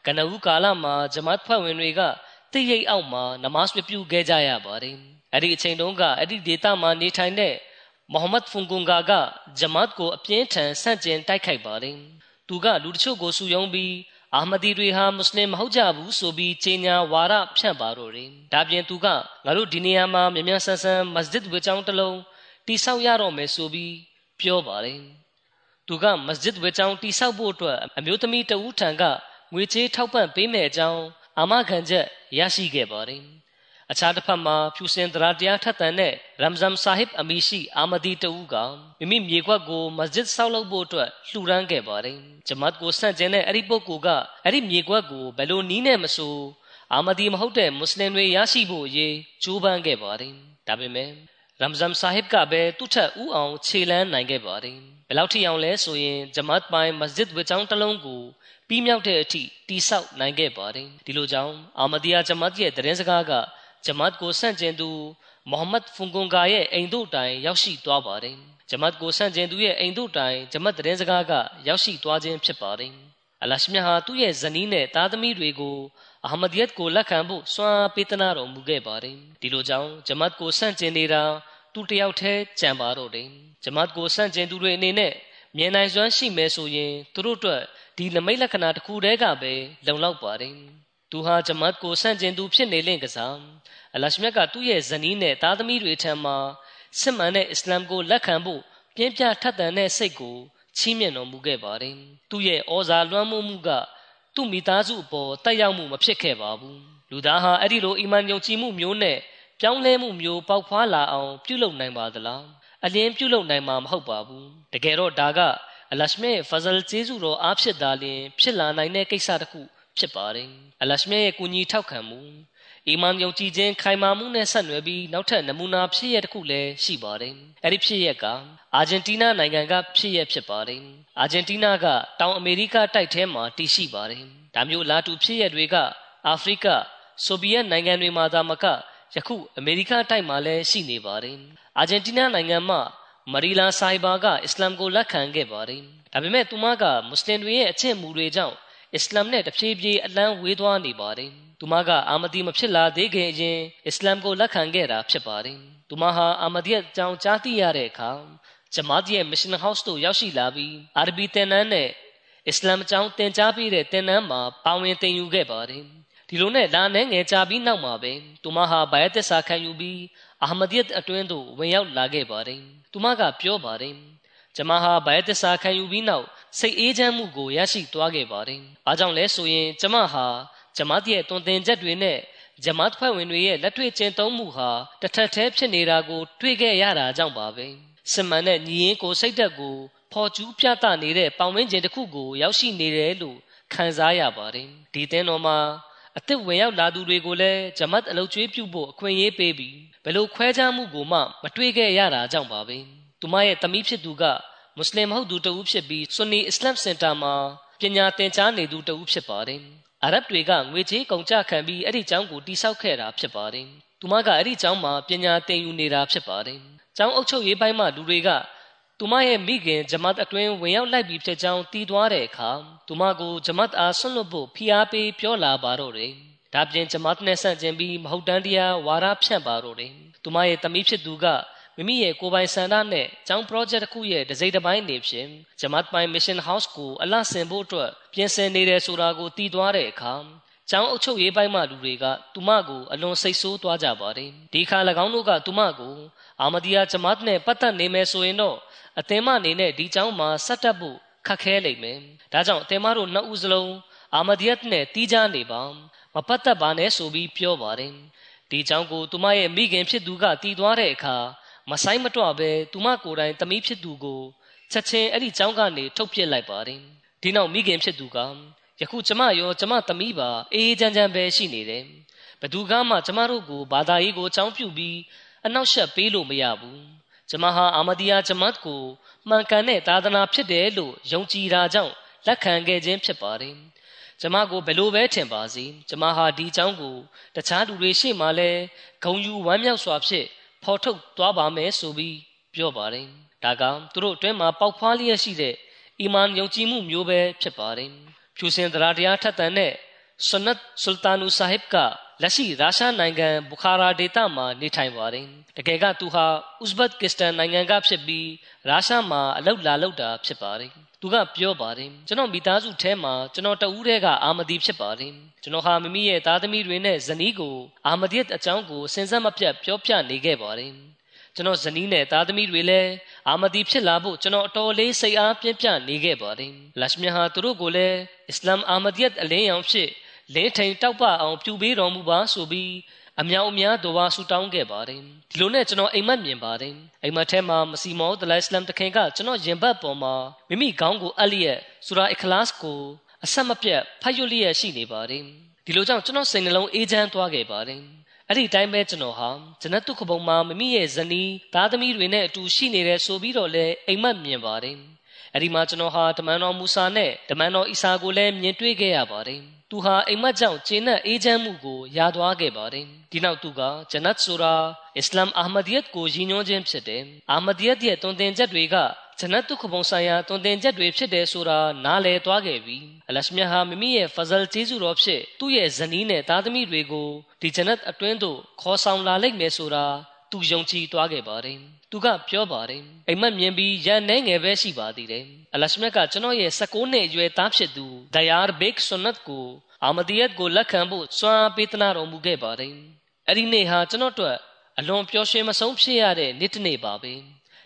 S2: ကနဦးကာလမှာဂျမတ်ဖွဲ့ဝင်တွေက တိရိတ်အောက်မှာနမတ်ပြုခဲ့ကြရပါတယ်။အဲဒီအချိန်တုန်းကအဲ့ဒီဒေသမှာနေထိုင်တဲ့မိုဟမ္မဒ်ဖုန်ကွန်ဂါကဂျမတ်ကိုအပြင်းထန်ဆန့်ကျင်တိုက်ခိုက်ပါတယ်။သူကလူတချို့ကိုစုယုံပြီးအာမဒီတွေဟာမွတ်စလင်မဟုတ်ကြဘူးဆိုပြီးကြေညာဝါဒဖြန့်ပါတော့တယ်။ဒါပြင်သူကငါတို့ဒီနေရာမှာမြ мян ဆန်းဆန်းမစဂျစ်ဝေချောင်းတစ်လုံးတိဆောက်ရတော့မယ်ဆိုပြီးပြောပါတယ်။သူကမစဂျစ်ဝေချောင်းတိဆောက်ဖို့အတွက်အမျိုးသမီးတဦးထံကငွေချေးထောက်ပံ့ပေးမယ်အကြောင်း အာမခံချက်ရရှိခဲ့ပါတယ်။အခြားတစ်ဖက်မှာဖြူစင်တရားတရားထက်သန်တဲ့ရမ်ဇမ်ဆာဟစ်အမီရှိအာမဒီတူကမိမိမြေခွက်ကိုမစဂျစ်ဆောက်လုပ်ဖို့အတွက်လှူဒန်းခဲ့ပါတယ်ဂျမတ်ကိုဆန့်ကျင်တဲ့အဲ့ဒီပုဂ္ဂိုလ်ကအဲ့ဒီမြေခွက်ကိုဘယ်လိုနီးနဲ့မဆိုအာမဒီမဟုတ်တဲ့မွတ်စလင်တွေရရှိဖို့အရေးကြိုးပမ်းခဲ့ပါတယ်ဒါပေမဲ့ရမ်ဇမ်ဆာဟစ်ကပဲသူ့ထက်ဥအောင်ခြေလန်းနိုင်ခဲ့ပါတယ်ဘယ်လောက်ထိအောင်လဲဆိုရင်ဂျမတ်ပိုင်းမစဂျစ်ဝေချောင်းတစ်လုံးကို ပြီးမြောက်တဲ့အထိတိဆောက်နိုင်ခဲ့ပါတယ်ဒီလိုကြောင့်အာမဒီယာဂျမတ်ရဲ့သတင်းစကားကဂျမတ်ကိုဆန့်ကျင်သူမိုဟမ္မဒ်ဖုန်ကွန်ကာရဲ့အိမ်တို့တိုင်ရောက်ရှိသွားပါတယ်ဂျမတ်ကိုဆန့်ကျင်သူရဲ့အိမ်တို့တိုင်ဂျမတ်တရင်စကားကရောက်ရှိသွားခြင်းဖြစ်ပါတယ်အလရှမြဟာသူ့ရဲ့ဇနီးနဲ့သားသမီးတွေကိုအာမဒီယတ်ကိုလက်ခံဖို့စွမ်းပေးသနာတော်မူခဲ့ပါတယ်ဒီလိုကြောင့်ဂျမတ်ကိုဆန့်ကျင်နေတာသူတယောက်တည်းကြံပါတော့တယ်ဂျမတ်ကိုဆန့်ကျင်သူတွေအနေနဲ့မြင်နိုင်စွမ်းရှိမယ်ဆိုရင်သူတို့အတွက် ဒီနမိတ်လက္ခဏာတစ်ခုတည်းကပဲလုံလောက်ပါတယ်သူဟာဂျမတ်ကိုဆန့်ကျင်သူဖြစ်နေလင့်ကစားအလရှမြတ်ကသူ့ရဲ့ဇနီးနဲ့သားသမီးတွေထံမှာစစ်မှန်တဲ့အစ္စလာမ်ကိုလက်ခံဖို့ပြင်းပြထက်သန်တဲ့စိတ်ကိုချီးမြှင့်တော်မူခဲ့ပါတယ်။သူ့ရဲ့ဩဇာလွှမ်းမိုးမှုကသူ့မိသားစုအပေါ်တက်ရောက်မှုမဖြစ်ခဲ့ပါဘူး။လူသားဟာအဲ့ဒီလိုအီမန်ယုံကြည်မှုမျိုးနဲ့ပြောင်းလဲမှုမျိုးပေါက်ဖွာလာအောင်ပြုလုပ်နိုင်ပါသလား။အလင်းပြုလုပ်နိုင်မှာမဟုတ်ပါဘူး။တကယ်တော့ဒါက အလရှမြရဲ့ဖဇလ်ကျေးဇူးတော်အားဖြစ်တာလျင်ဖြစ်လာနိုင်တဲ့ကိစ္စတစ်ခုဖြစ်ပါတယ်။အလရှမြရဲ့ကူညီထောက်ခံမှုအီမန်ယုံကြည်ခြင်းခိုင်မာမှုနဲ့ဆက်နွယ်ပြီးနောက်ထပ်နမူနာဖြစ်ရတစ်ခုလည်းရှိပါတယ်။အဲဒီဖြစ်ရကအာဂျင်တီးနားနိုင်ငံကဖြစ်ရဖြစ်ပါတယ်။အာဂျင်တီးနားကတောင်အမေရိကတိုက်ထဲမှာတည်ရှိပါတယ်။ဒါမျိုးလာတူဖြစ်ရတွေကအာဖရိကဆိုဗီယက်နိုင်ငံတွေမှာသာမကယခုအမေရိကတိုက်မှာလည်းရှိနေပါတယ်။အာဂျင်တီးနားနိုင်ငံမှာ မရီလာဆိုင်ဘာကအစ္စလာမ်ကိုလက်ခံခဲ့ပါတယ်။ဒါပေမဲ့သူမကမွတ်စလင်တွေရဲ့အကျင့်မူတွေကြောင့်အစ္စလာမ်နဲ့တဖြည်းဖြည်းအလန်းဝေးသွားနေပါတယ်။သူမကအာမဒီမဖြစ်လာသေးခင်အရင်အစ္စလာမ်ကိုလက်ခံခဲ့တာဖြစ်ပါတယ်။သူမဟာအာမဒီရဲ့ အကြောင်းကြားသိရတဲ့အခါဂျမာတ်ရဲ့ Mission House တို့ရောက်ရှိလာပြီးအာရဘီသင်တန်းနဲ့အစ္စလာမ်အကြောင်းသင်ကြားပေးတဲ့သင်တန်းမှာပါဝင်သင်ယူခဲ့ပါတယ်။ဒီလိုနဲ့လာနေငယ်ကြပြီးနောက်မှာပဲသူမဟာဘိုင်သစ္စာခံယူပြီးအာမဒီယတ်အတွင်းသို့ဝင်ရောက်လာခဲ့ပါတယ်။သူမကပြောပါတယ်။ဂျမာဟာဘိုင်သစ္စာခံယူပြီးနောက်စိတ်အေးချမ်းမှုကိုရရှိသွားခဲ့ပါတယ်။အားကြောင့်လဲဆိုရင်ဂျမဟာဂျမတ်ရဲ့တွင်တင်ချက်တွေနဲ့ဂျမတ်ဖွဲ့ဝင်တွေရဲ့လက်တွေ့ကျင့်သုံးမှုဟာတစ်ထက်တည်းဖြစ်နေတာကို တွေ့ခဲ့ရတာကြောင့်ပါပဲစမန်နဲ့ညီရင်ကိုစိတ်သက်ကိုဖော်ကျူးပြသနေတဲ့ပေါင်ဝင်းကျင်တစ်ခုကို ရောက်ရှိနေတယ်လို့ခံစားရပါတယ်ဒီသင်းတော်မှာအသက်ဝင်ရောက်လာသူတွေကိုလည်းဂျမတ်အလုပ်ကျွေးပြုဖို့အခွင့်အရေးပေးပြီး ဘယ်လိုခွဲခြားမှုကိုမှမတွေ့ခဲ့ရတာကြောင့်ပါပဲသူမရဲ့သမီးဖြစ်သူကမွတ်စလင်မဟုတ်သူတဦးဖြစ်ပြီးဆွန်နီအစ္စလာမ်စင်တာမှာပညာသင်ကြားနေသူတဦးဖြစ်ပါတယ်အာရဗ်တွေကငွေကြေးကုန်ကျခံပြီးအဲ့ဒီကျောင်းကိုတိစောက်ခဲ့တာဖြစ်ပါတယ်။သူမကအဲ့ဒီကျောင်းမှာပညာသင်ယူနေတာဖြစ်ပါတယ်။ကျောင်းအုပ်ချုပ်ရေးပိုင်းမှာလူတွေကသူမရဲ့မိခင်ဂျမတ်အတွင်းဝင်ရောက်လိုက်ပြီးဖြစ်ကြောင်းတီးသွားတဲ့အခါသူမကိုဂျမတ်အားဆွန့်လွတ်ဖို့ဖိအားပေးပြောလာပါတော့တယ်။ ဒါပြင်ဂျမတ်နဲ့ဆန့်ကျင်ပြီးမဟုတ်တမ်းတရားဝါဒဖြန့်ပါတော့တယ်။သူမရဲ့သမီးဖြစ်သူကမိမိရဲ့ကိုယ်ပိုင်ဆန္ဒနဲ့ကျောင်း project တစ်ခုရဲ့ဒစိမ့်တစ်ပိုင်းနေဖြင့်ဂျမတ်ပိုင်း mission house ကိုအလဆင်ဖို့အတွက်ပြင်ဆင်နေတယ်ဆိုတာကိုတည်သွားတဲ့အခါကျောင်းအုပ်ချုပ်ရေးပိုင်းမှလူတွေကသူမကိုအလွန်စိတ်ဆိုးသွားကြပါတယ်ဒီခါ၎င်းတို့ကသူမကိုအာမဒီယာဂျမတ်နဲ့ပတ်သက်နေမယ်ဆိုရင်တော့အသင်မအနေနဲ့ဒီကျောင်းမှာဆက်တက်ဖို့ခက်ခဲလိမ့်မယ်ဒါကြောင့်အသင်မတို့နှစ်ဦးစလုံးအာမဒီယတ်နဲ့တီးကြနေပါ မပတ်သက်ပါနဲ့ဆိုပြီးပြောပါတယ်ဒီကျောင်းကိုသူမရဲ့မိခင်ဖြစ်သူကတီးသွားတဲ့အခါမဆိုင်မတော့ပဲသူမကိုယ်တိုင်သမီးဖြစ်သူကိုချက်ချင်းအဲ့ဒီကျောင်းကနေထုတ်ပြစ်လိုက်ပါတယ်ဒီနောက်မိခင်ဖြစ်သူကယခုကျမရောကျမသမီးပါအေးချမ်းချမ်းပဲရှိနေတယ်ဘသူကမှကျမတို့ကိုဘာသာရေးကိုအကြောင်းပြုပြီးအနောက်ရှက်ပေးလို့မရဘူးကျမဟာအာမဒီယာဂျမတ်ကိုမှန်ကန်တဲ့သာသနာဖြစ်တယ်လို့ယုံကြည်တာကြောင့်လက်ခံခဲ့ခြင်းဖြစ်ပါတယ် ကျမကိုဘယ်လိုပဲထင်ပါစေကျမဟာဒီအကြောင်းကိုတခြားလူတွေရှေ့မှာလည်းဂုံယူဝမ်းမြောက်စွာဖြင့်ဖော်ထုတ်သွားပါမယ်ဆိုပြီးပြောပါတယ်ဒါကသူတို့အတွင်းမှာပေါက်ဖွားလျက်ရှိတဲ့အီမန်ယုံကြည်မှုမျိုးပဲဖြစ်ပါတယ်ဖြူစင်တရားတရားထက်သန်တဲ့ဆွနတ်ဆူလ်တာနူဆာဟစ်ကလက်ရှိရုရှားနိုင်ငံဘူခါရာဒေသမှာနေထိုင်ပါတယ်တကယ်ကသူဟာဥဇဘတ်ကစ္စတန်နိုင်ငံကဖြစ်ပြီးရုရှားမှာအလောက်လာလောက်တာဖြစ်ပါတယ် သူကပြောပါတယ်ကျွန်တော်မိသားစုထဲမှာကျွန်တော်တဦးတည်းကအာမဒီဖြစ်ပါတယ်ကျွန်တော်ဟာမိမိရဲ့သားသမီးတွေနဲ့ဇနီးကိုအာမဒီယတ်အကြောင်းကိုစဉ်ဆက်မပြတ်ပြောပြနေခဲ့ပါတယ်ကျွန်တော်ဇနီးနဲ့သားသမီးတွေလည်းအာမဒီဖြစ်လာဖို့ကျွန်တော်အတော်လေးစိတ်အားပြင်းပြနေခဲ့ပါတယ်လရှမြဟာသူတို့ကိုလည်းအစ္စလာမ်အာမဒီယတ်အလင်းရောင်ဖြစ်လင်းထိန်တောက်ပအောင်ပြုပေးတော်မူပါဆိုပြီး အမြောက်အများတော်ဝါဆူတောင်းခဲ့ပါတယ်ဒီလိုနဲ့ကျွန်တော်အိမ်မက်မြင်ပါတယ်အိမ်မက်ထဲမှာမစီမောဒလိုင်စလမ်တခင်ကကျွန်တော်ရင်ဘတ်ပေါ်မှာမိမိခေါင်းကိုအပ်လျက်ဆူရာအခလာစ်ကိုအဆက်မပြတ်ဖတ်ရွတ်လျက်ရှိနေပါတယ်ဒီလိုကြောင့်ကျွန်တော်စိတ်နှလုံးအေးချမ်းသွားခဲ့ပါတယ်အဲ့ဒီတိုင်းပဲကျွန်တော်ဟာဂျနတ်တုခဘုံမှာမိမိရဲ့ဇနီးသားသမီးတွေနဲ့အတူရှိနေတယ်ဆိုပြီးတော့လဲအိမ်မက်မြင်ပါတယ်အဲ့ဒီမှာကျွန်တော်ဟာတမန်တော်မူဆာနဲ့တမန်တော်အီဆာကိုလည်းမြင်တွေ့ခဲ့ရပါတယ် သူဟာအိမ်မက်ကြောင့်ကျင်းတဲ့အေးချမ်းမှုကိုရသွားခဲ့ပါတယ်ဒီနောက်သူကဂျနတ်ဆိုတာအစ္စလာမ်အာမဒီယတ်ကိုရည်ညွှန်းခြင်းဖြစ်တယ်အာမဒီယတ်ရဲ့တွင်တင်ချက်တွေကဂျနတ်တုခဘုံဆိုင်ရာတွင်တင်ချက်တွေဖြစ်တယ်ဆိုတာနားလည်သွားခဲ့ပြီအလရှမြဟာမိမိရဲ့ဖဇလ်ကျေးဇူးတော်ဖြစ်သူ့ရဲ့ဇနီးနဲ့သားသမီးတွေကိုဒီဂျနတ်အတွင်းသို့ခေါ်ဆောင်လာလိမ့်မယ်ဆိုတာသူယုံကြည်သွားခဲ့ပါတယ် သူကပြောပါတယ်အိမ်မက်မြင်ပြီးရန်နေငယ်ပဲရှိပါသေးတယ်အလရှမြတ်ကကျွန်တော်ရဲ့16နှစ်အရွယ်သားဖြစ်သူဒယာဘိတ်ဆွန်နတ်ကိုအာမဒီယတ်ကိုလက်ခံဖို့စွမ်းအားပေးသနာတော်မူခဲ့ပါတယ်အဲ့ဒီနေ့ဟာကျွန်တော်တို့အလွန်ပျော်ရွှင်မဆုံးဖြစ်ရတဲ့နေ့တစ်နေ့ပါပဲ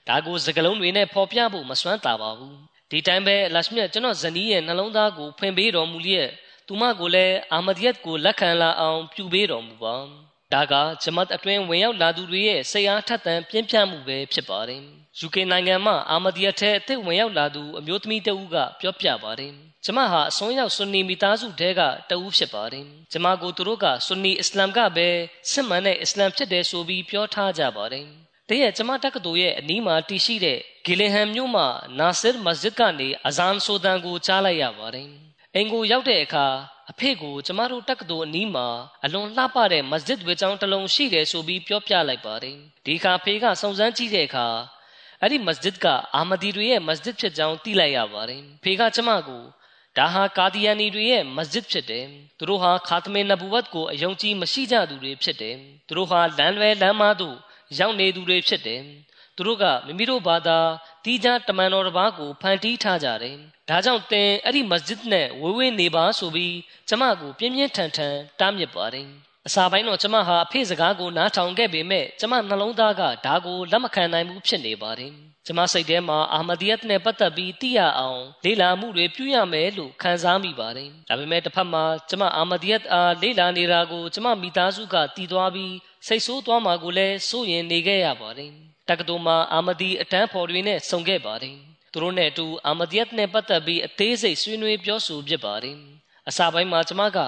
S2: ဒါကိုစကလုံးတွေနဲ့ဖော်ပြဖို့မစွမ်းတာပါဘူးဒီတိုင်းပဲလရှမြတ်ကျွန်တော်ဇနီးရဲ့နှလုံးသားကိုဖွင့်ပေးတော်မူလျက်သူမကိုလည်းအာမဒီယတ်ကိုလက်ခံလာအောင်ပြုပေးတော်မူပါ ဒါကဂျမတ်အတွင်းဝင်ရောက်လာသူတွေရဲ့စိတ်အားထက်သန်ပြင်းပြမှုပဲဖြစ်ပါတယ်။ UK နိုင်ငံမှာအာမဒီယတ်ထဲအသစ်ဝင်ရောက်လာသူအမျိုးသမီးတဦးကပြောပြပါတယ်။ကျမဟာအစွန်းရောက်ဆွန်နီမိသားစုတဲကတဦးဖြစ်ပါတယ်။ကျမကိုသူတို့ကဆွန်နီအစ္စလာမ်ကပဲစစ်မှန်တဲ့အစ္စလာမ်ဖြစ်တယ်ဆိုပြီးပြောထားကြပါတယ်။တရက်ကျမတက္ကသိုလ်ရဲ့အနီးမှာတည်ရှိတဲ့ဂီလဟမ်မြို့မှာနာဆစ်မစဂျစ်ကနေအဇန်ဆိုဒန်ကိုကြားလိုက်ရပါတယ်။အင်ကိုရောက်တဲ့အခါ အဖေကိုကျမတို့တက္ကသိုလ်အနီးမှာအလွန်လှပတဲ့မစဂျစ်ဝေချောင်းတစ်လုံးရှိတယ်ဆိုပြီးပြောပြလိုက်ပါတယ်ဒီခါဖေကစုံစမ်းကြည့်တဲ့အခါအဲ့ဒီမစဂျစ်ကအာမဒီတွေရဲ့မစဂျစ်ဖြစ်ကြောင်းသိလိုက်ရပါတယ်ဖေကကျမကိုဒါဟာကာဒီယန်နီတွေရဲ့မစဂျစ်ဖြစ်တယ်သူတို့ဟာခါသမေနဘူဝတ်ကိုအယုံကြည်မရှိကြသူတွေဖြစ်တယ်သူတို့ဟာလမ်းလွဲလမ်းမတို့ရောက်နေသူတွေဖြစ်တယ်သူတို့ကမိမိတို့ဘာသာတီးခြားတမန်တော်တစ်ပါးကိုဖန်တီးထားကြတယ်။ ဒါကြောင့်သင်အဲ့ဒီမစဂျစ်နဲ့ဝေးဝေးနေပါဆိုပြီးကျမကိုပြင်းပြင်းထန်ထန်တားမြစ်ပါတယ်။အစာပိုင်းတော့ကျမဟာအဖေစကားကိုနားထောင်ခဲ့ပေမဲ့ကျမနှလုံးသားကဒါကိုလက်မခံနိုင်ဘူးဖြစ်နေပါတယ်။ကျမစိတ်ထဲမှာအာမဒီယတ်နဲ့ပတ်သက်ပြီးသိရအောင်လေ့လာမှုတွေပြုရမယ်လို့ခံစားမိပါတယ်။ဒါပေမဲ့တစ်ဖက်မှာကျမအာမဒီယတ်အားလေ့လာနေတာကိုကျမမိသားစုကတည်သွားပြီးစိတ်ဆိုးသွားမှာကိုလည်းစိုးရင်နေခဲ့ရပါတယ်။တက္ကသိုလ်မှာအာမဒီအတန်းဖော်တွေနဲ့ဆုံခဲ့ပါတယ် သူတို့နဲ့အတူအာမဒီယတ်နဲ့ပတ်သက်ပြီးအသေးစိတ်ဆွေးနွေးပြောဆိုဖြစ်ပါတယ်အစာပိုင်းမှာကျွန်မက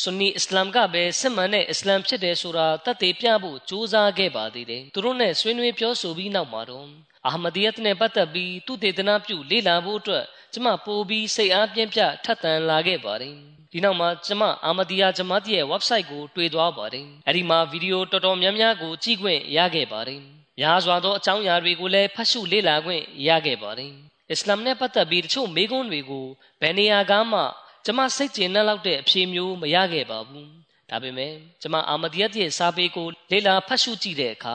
S2: ဆွန်နီအစ္စလာမ်ကပဲစစ်မှန်တဲ့အစ္စလာမ်ဖြစ်တယ်ဆိုတာတတ်သိပြဖို့ကြိုးစားခဲ့ပါသေးတယ်သူတို့နဲ့ဆွေးနွေးပြောဆိုပြီးနောက်မှာတော့အာမဒီယတ်နဲ့ပတ်သက်ပြီးသူတေသနာပြုလေ့လာဖို့အတွက်ကျွန်မပို့ပြီးစိတ်အားပြင်းပြထပ်တန်လာခဲ့ပါတယ်ဒီနောက်မှာကျွန်မအာမဒီယာဂျမတ်ရဲ့ website ကိုတွေ့သွားပါတယ်အဲ့ဒီမှာဗီဒီယိုတော်တော်များများကိုကြည့်ခွင့်ရခဲ့ပါတယ်များစွာသောအကြောင်းအရာတွေကိုလည်းဖတ်ရှုလေ့လာခွင့်ရခဲ့ပါတယ်။ အစ္စလာမ်နဲ့ပတ်သက်ပြီးတချို့မေးခွန်းတွေကိုဘယ်နေရာကမှကျွန်မစိတ်ကျဉ်နှက်လောက်တဲ့အဖြေမျိုးမရခဲ့ပါဘူး။ဒါပေမဲ့ကျွန်မအာမဒီယတ်ရဲ့စာပေကိုလေ့လာဖတ်ရှုကြည့်တဲ့အခါ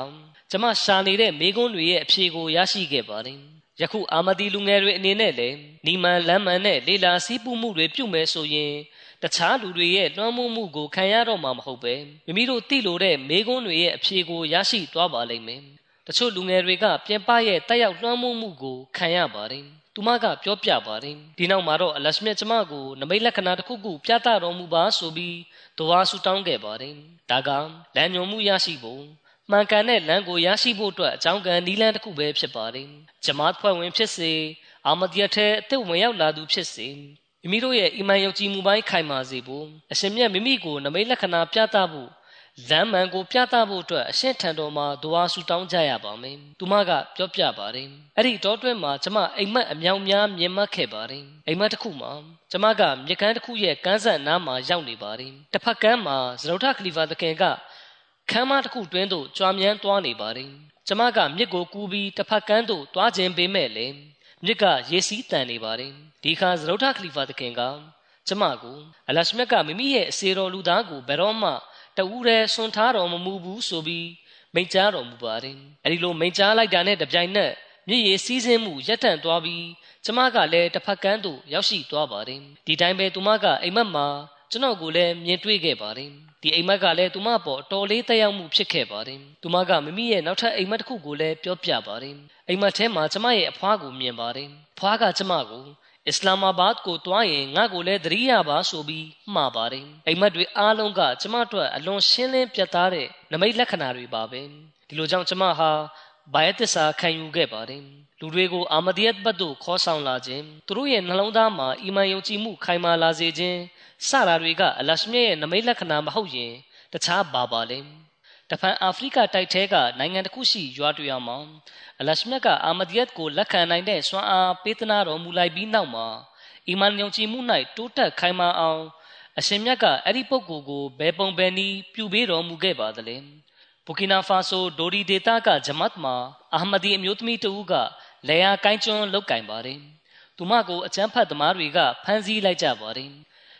S2: ကျွန်မရှာနေတဲ့မေးခွန်းတွေရဲ့အဖြေကိုရရှိခဲ့ပါတယ်။ယခုအာမဒီလူငယ်တွေအနေနဲ့လည်းနီမန်လမ်းမန်နဲ့လေလာစီးပူးမှုတွေပြုမယ်ဆိုရင်တခြားလူတွေရဲ့လွှမ်းမိုးမှုကိုခံရတော့မှာမဟုတ်ပဲမိမိတို့သိလိုတဲ့မေးခွန်းတွေရဲ့အဖြေကိုရရှိသွားပါလိမ့်မယ် တချို့လူငယ်တွေကပြင်ပရဲ့တက်ရောက်လွှမ်းမိုးမှုကိုခံရပါတယ်သူမကပြောပြပါတယ်ဒီနောက်မှာတော့အလရှမြတ်ကျမကိုနမိတ်လက္ခဏာတစ်ခုခုပြသတော်မူပါဆိုပြီးဒဝါဆူတောင်းခဲ့ပါတယ်ဒါကလမ်းညွန်မှုရရှိဖို့မှန်ကန်တဲ့လမ်းကိုရရှိဖို့အတွက်အကြောင်းကံနီးလန်းတစ်ခုပဲဖြစ်ပါတယ်ဂျမတ်ဖွဲ့ဝင်ဖြစ်စေအာမဒီယတ်ထဲအသက်ဝင်ရောက်လာသူဖြစ်စေမိမိတို့ရဲ့အီမန်ယုံကြည်မှုပိုင်းခိုင်မာစေဖို့အရှင်မြတ်မိမိကိုနမိတ်လက္ခဏာပြသဖို့ လမ်းမှန်ကိုပြသဖို့အတွက်အရှင်းထံတော်မှာဒွါဆူတောင်းကြရပါမယ်။သူမကပြောပြပါတယ်။အဲ့ဒီတောတွင်းမှာကျမအိမ်မက်အမြောင်များမြင်မှတ်ခဲ့ပါတယ်။အိမ်မက်တစ်ခုမှာကျမကမြကန်းတစ်ခုရဲ့ကန်းဆက်နားမှာရောက်နေပါတယ်။တစ်ဖက်ကန်းမှာဇရုထခလီဖာသခင်ကခမ်းမတစ်ခုတွင်းသို့ကြွားမြန်းသွားနေပါတယ်။ကျမကမြစ်ကိုကူးပြီးတစ်ဖက်ကန်းသို့သွားခြင်းပေမဲ့လေမြစ်ကရေစီးတန်နေပါတယ်။ဒီခါဇရုထခလီဖာသခင်ကကျမကိုအလရှမြတ်ကမိမိရဲ့အစေတော်လူသားကိုဘယ်တော့မှ တူရဲဆွန်ထားတော်မမူဘူးဆိုပြီးမိန့်ကြားတော်မူပါတယ်အဲဒီလိုမိန့်ကြားလိုက်တာနဲ့တပြိုင်နက်မြည်ရည်စီးဆင်းမှုရပ်တန့်သွားပြီးကျမကလည်းတစ်ဖက်ကန်းသို့ရောက်ရှိသွားပါတယ်ဒီတိုင်းပဲသူမကအိမ်မက်မှာကျွန်တော်ကိုလည်းမြင်တွေ့ခဲ့ပါတယ်ဒီအိမ်မက်ကလည်းသူမပေါ်အတော်လေးတက်ရောက်မှုဖြစ်ခဲ့ပါတယ်သူမကမိမိရဲ့နောက်ထပ်အိမ်မက်တစ်ခုကိုလည်းပြောပြပါတယ်အိမ်မက်ထဲမှာကျမရဲ့အဖွားကိုမြင်ပါတယ်ဖွားကကျမကို အစ္စလာမာဘတ်ကိုတွားရင်ငါ့ကိုလည်းသတိရပါဆိုပြီးမှားပါတယ်အိမ်မက်တွေအားလုံးကကျမတို့အလွန်ရှင်းလင်းပြတ်သားတဲ့နမိတ်လက္ခဏာတွေပါပဲဒီလိုကြောင့်ကျမဟာဘာယတ်သစ္စာခံယူခဲ့ပါတယ်လူတွေကိုအာမဒီယတ်ဘတ်သို့ခေါ်ဆောင်လာခြင်းသူတို့ရဲ့နှလုံးသားမှာအီမန်ယုံကြည်မှုခိုင်မာလာစေခြင်းစတာတွေကအလရှမြရဲ့နမိတ်လက္ခဏာမဟုတ်ရင်တခြားဘာပါလဲ တဖန်အာဖရိကတိုက်ထဲကနိုင်ငံတစ်ခုရှိရွာတွေမှာအလရှမြတ်ကအာမဒီယတ်ကိုလက်ခံနိုင်တဲ့စွမ်းအားပေးသနာတော်မူလိုက်ပြီးနောက်မှာအီမန်ယုံကြည်မှု၌တိုးတက်ခိုင်မာအောင်အရှင်မြတ်ကအဲ့ဒီပုဂ္ဂိုလ်ကိုဘယ်ပုံဘယ်နည်းပြုပေးတော်မူခဲ့ပါသလဲဘူကီနာဖာဆိုဒိုဒီဒေတာကဂျမတ်မှာအာမဒီအမျိုးသမီးတဦးကလေယာကိုင်းကျွန်းလုတ်ကင်ပါတယ်သူမကိုအချမ်းဖတ်သမားတွေကဖမ်းဆီးလိုက်ကြပါတယ်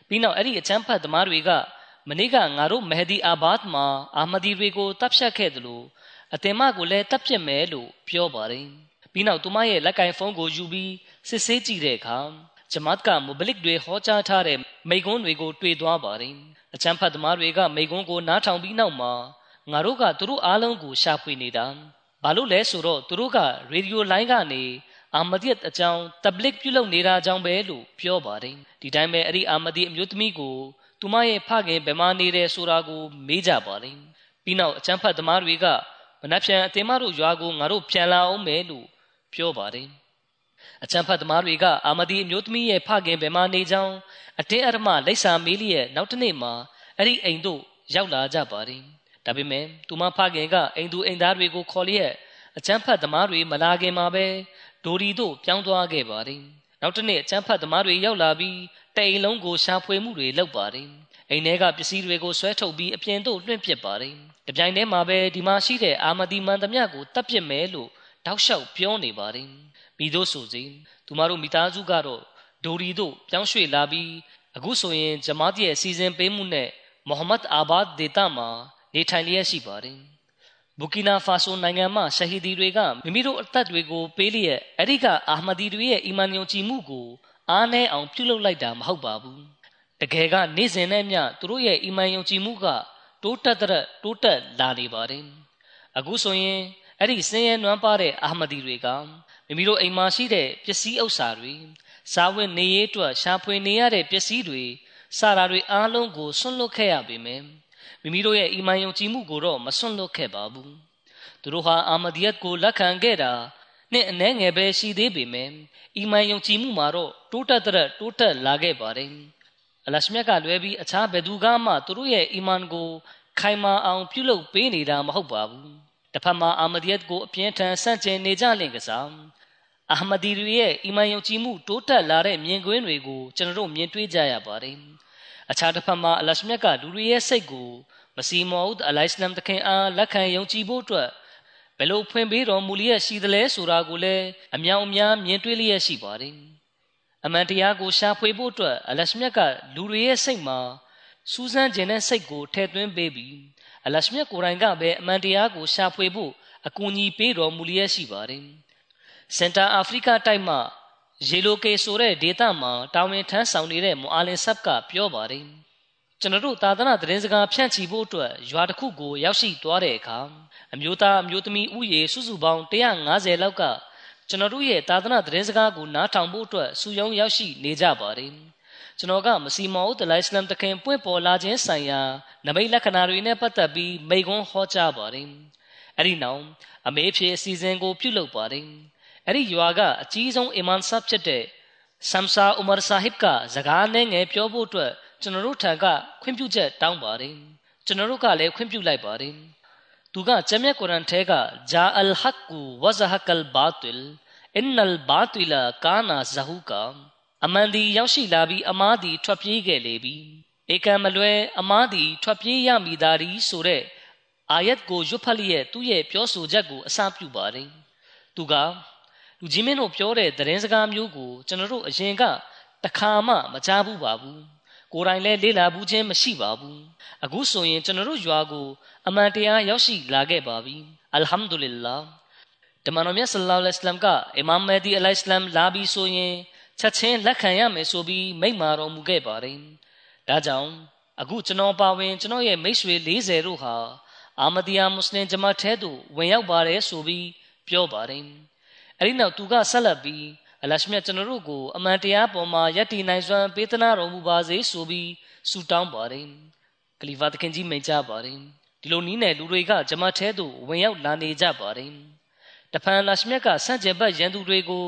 S2: ပြီးနောက်အဲ့ဒီအချမ်းဖတ်သမားတွေက မနေ့ကငါတို့မဟဒီအာဘတ်မှာအာမဒီတွေကိုတပ်ဖြတ်ခဲ့တယ်လို့အတင်မကိုလည်းတပ်ဖြစ်မယ်လို့ပြောပါတယ်ပြီးနောက်သူမရဲ့လက်ကင်ဖုန်းကိုယူပြီးစစ်ဆေးကြည့်တဲ့အခါဂျမတ်ကမူဘလစ်တွေဟောကြားထားတဲ့မိကွန်းတွေကိုတွေ့သွားပါတယ်အချမ်းဖတ်သမားတွေကမိကွန်းကိုနားထောင်ပြီးနောက်မှာငါတို့ကသူတို့အားလုံးကိုရှာဖွေနေတာဘာလို့လဲဆိုတော့သူတို့ကရေဒီယိုလိုင်းကနေအာမဒီယတ်အကြောင်းတဘလစ်ပြုလုပ်နေတာကြောင့်ပဲလို့ပြောပါတယ်ဒီတိုင်းပဲအဲ့ဒီအာမဒီအမျိုးသမီးကို သူမရဲ့ဖခင်ဘယ်မှာနေတယ်ဆိုတာကိုမေးကြပါတယ်ပြီးနောက်အချမ်းဖတ်သမားတွေကမနှက်ဖြန်အတင်မတို့ရွာကိုငါတို့ပြန်လာအောင်မယ်လို့ပြောပါတယ်အချမ်းဖတ်သမားတွေကအာမဒီအမျိုးသမီးရဲ့ဖခင်ဘယ်မှာနေကြောင်းအတင်းအဓမ္မလိပ်စာမေးလျက်နောက်တစ်နေ့မှာအဲ့ဒီအိမ်တို့ရောက်လာကြပါတယ်ဒါပေမဲ့သူမဖခင်ကအိမ်သူအိမ်သားတွေကိုခေါ်လျက်အချမ်းဖတ်သမားတွေမလာခင်မှာပဲဒိုရီတို့ပြောင်းသွားခဲ့ပါတယ် နောက်တစ်နေ့အချမ်းဖတ်သမားတွေရောက်လာပြီးတိမ်လုံးကိုရှာဖွေမှုတွေလုပ်ပါတယ်အိမ်ထဲကပစ္စည်းတွေကိုဆွဲထုတ်ပြီးအပြင်သို့လွှင့်ပစ်ပါတယ်။တပြိုင်တည်းမှာပဲဒီမှာရှိတဲ့အာမဒီမန်သမျှကိုတပ်ပစ်မယ်လို့တောက်လျှောက်ပြောနေပါတယ်။မိတို့ဆိုစီသူမတို့မိသားစုကတော့ဒိုရီတို့ပြောင်းရွှေ့လာပြီးအခုဆိုရင်ဂျမားတီရဲ့စီစဉ်ပေးမှုနဲ့မိုဟမ္မဒ်အာဘတ်ဒေတာမှာနေထိုင်လျက်ရှိပါတယ်။ ဘူကီနာဖာဆိုနိုင်ငံမှာရှဟီဒီတွေကမိမိတို့အသက်တွေကိုပေးလျက်အဲ့ဒီကအာမဒီတွေရဲ့အီမန်ယုံကြည်မှုကိုအားနည်းအောင်ပြုလုပ်လိုက်တာမဟုတ်ပါဘူးတကယ်ကနေ့စဉ်နဲ့မျှသူတို့ရဲ့အီမန်ယုံကြည်မှုကတိုးတက်တဲ့တိုးတက်လာနေပါတယ်အခုဆိုရင်အဲ့ဒီစင်းရဲနွမ်းပါတဲ့အာမဒီတွေကမိမိတို့အိမ်မှာရှိတဲ့ပစ္စည်းဥစ္စာတွေစားဝတ်နေရေးအတွက်ရှာဖွေနေရတဲ့ပစ္စည်းတွေစတာတွေအားလုံးကိုဆွန့်လွတ်ခဲ့ရပေမယ့် မိမိတို့ရဲ့အီမန်ယုံကြည်မှုကိုတော့မဆွန့်လွတ်ခဲ့ပါဘူးသူတို့ဟာအာမဒီယတ်ကိုလက်ခံခဲ့တာနဲ့အနှဲငယ်ပဲရှိသေးပေမယ့်အီမန်ယုံကြည်မှုမှာတော့တိုးတက်တဲ့တိုးတက်လာခဲ့ပါတယ်အလရှမြတ်ကလွဲပြီးအခြားဘယ်သူကမှသူတို့ရဲ့အီမန်ကိုခိုင်မာအောင် ပြုလုပ်ပေးနေတာမဟုတ်ပါဘူးတစ်ဖက်မှာအာမဒီယတ်ကိုအပြင်းထန်ဆန့်ကျင်နေကြလင်ကစားအာမဒီတွေရဲ့အီမန်ယုံကြည်မှုတိုးတက်လာတဲ့မြင်ကွင်းတွေကိုကျွန်တော်တို့မြင်တွေ့ကြရပါတယ်အခြားတစ်ဖက်မှာအလရှမြတ်ကလူတွေရဲ့စိတ်ကို မစီမောဒ်အလိုင်စလမ်တခင်အားလက်ခံယုံကြည်ဖို့အတွက်ဘယ်လိုဖွင့်ပေးတော်မူလျက်ရှိသလဲဆိုတာကိုလည်းအမြောင်အများမြင်တွေ့လျက်ရှိပါတယ်အမှန်တရားကိုရှာဖွေဖို့အတွက်အလရှမြတ်ကလူတွေရဲ့စိတ်မှာစူးစမ်းခြင်းနဲ့စိတ်ကိုထည့်သွင်းပေးပြီးအလရှမြတ်ကိုယ်တိုင်ကပဲအမှန်တရားကိုရှာဖွေဖို့အကူအညီပေးတော်မူလျက်ရှိပါတယ်။စင်တာအာဖရိကတိုက်မှာရေလိုကေဆိုတဲ့ဒေသမှာတာဝန်ထမ်းဆောင်နေတဲ့မူအာလင်ဆပ်ကပြောပါတယ်။ ကျွန်တော်တို့သာသနာသတင်းစကားဖြန့်ချီဖို့အတွက်ရွာတစ်ခုကိုရောက်ရှိသွားတဲ့အခါအမျိုးသားအမျိုးသမီးဥယေစုစုပေါင်း150လောက်ကကျွန်တော်တို့ရဲ့သာသနာသတင်းစကားကိုနားထောင်ဖို့အတွက်စူယုံရောက်ရှိနေကြပါတယ်ကျွန်တော်ကမစီမောဒ်လိုင်စလမ်တခင်ပွင့်ပေါ်လာခြင်းဆိုင်ရာနမိတ်လက္ခဏာတွေနဲ့ပတ်သက်ပြီးမိကွန်းဟောကြားပါတယ်အဲ့ဒီနောက်အမေဖြစ်အစီအစဉ်ကိုပြုလုပ်ပါတယ်အဲ့ဒီရွာကအကြီးဆုံးအီမန်ဆပ်ဖြစ်တဲ့ဆမ်ဆာဥမာဆာဟစ်ကစကားနဲ့ငယ်ပြောဖို့အတွက် ကျွန်တော်တို့ထံကခွင့်ပြုချက်တောင်းပါတယ်ကျွန်တော်တို့ကလည်းခွင့်ပြုလိုက်ပါတယ်သူကဂျမ်မြတ်ကုရ်အန်ထဲကဂျာအလ်ဟက်ကူဝဇဟကလ်ဘာတလ်အင်နလ်ဘာတလကာနာဇဟူကာအမှန်ဒီရောက်ရှိလာပြီးအမားဒီထွက်ပြေးခဲ့လေပြီဧကံမလွဲအမားဒီထွက်ပြေးရမိသားရီဆိုတဲ့အာယတ်ကိုရွတ်ဖတ်လျက်သူ့ရဲ့ပြောဆိုချက်ကိုအစပြုပါတယ်သူကလူကြီးမင်းတို့ပြောတဲ့သတင်းစကားမျိုးကိုကျွန်တော်တို့အရင်ကတခါမှမကြားဘူးပါဘူး ကိုယ်တိုင်လည်းလေ့လာဘူးချင်းမရှိပါဘူးအခုဆိုရင်ကျွန်တော်တို့ရွာကိုအမှန်တရားရောက်ရှိလာခဲ့ပါပြီအလ်ဟမ်ဒူလ illah တမန်တော်မြတ်ဆလ္လာလဟ်အလัยဟိဝါစလမ်ကအီမမ်မဒီအလိုင်စလမ်လာပြီးဆိုရင်ချက်ချင်းလက်ခံရမယ်ဆိုပြီးမိန့်မာတော်မူခဲ့ပါတယ်ဒါကြောင့်အခုကျွန်တော်ပါဝင်ကျွန်တော်ရဲ့မိတ်ဆွေ40တို့ဟာအာမဒီယာမွတ်စလင်ဂျမတ်ထဲသို့ဝင်ရောက်ပါတယ်ဆိုပြီးပြောပါတယ်အဲဒီနောက်သူကဆက်လက်ပြီး အလရှမြတ်ကျွန်တော်တို့ကိုအမှန်တရားပေါ်မှာယက်တီနိုင်စွမ်းပေးသနာတော်မူပါစေဆိုပြီးဆုတောင်းပါတယ်ကလီဖာတခင်ကြီးမိန့်ကြပါတယ်ဒီလိုနီးနယ်လူတွေကဂျမတ်ထဲသို့ဝင်ရောက်လာနေကြပါတယ်တဖန်လရှမြတ်ကဆန့်ကျင်ဘက်ရန်သူတွေကို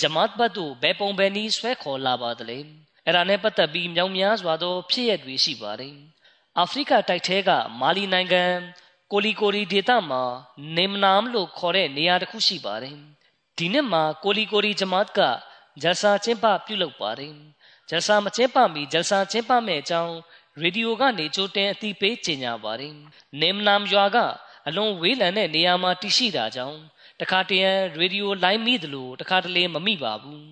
S2: ဂျမတ်ဘတ်သို့ဘယ်ပုံဘယ်နည်းဆွဲခေါ်လာပါသလဲအဲ့ဒါနဲ့ပတ်သက်ပြီးမြောင်များစွာသောဖြစ်ရပ်တွေရှိပါတယ်အာဖရိကတိုက်ထဲကမာလီနိုင်ငံကိုလီကိုရီဒေသမှာနေမနာမ်လို့ခေါ်တဲ့နေရာတစ်ခုရှိပါတယ် ဒီနှစ်မှာကိုလီကိုရီဂျမတ်ကဂျလ်ဆာကျင်းပပြုလုပ်ပါတယ်ဂျလ်ဆာမကျင်းပမီဂျလ်ဆာကျင်းပမဲ့အကြောင်းရေဒီယိုကနေကြိုတင်အသိပေးကြေညာပါတယ်နေမနာမ်ရွာကအလွန်ဝေးလံတဲ့နေရာမှာတည်ရှိတာကြောင့်တခါတရံရေဒီယိုလိုင်းမိသလိုတခါတလေမမိပါဘူး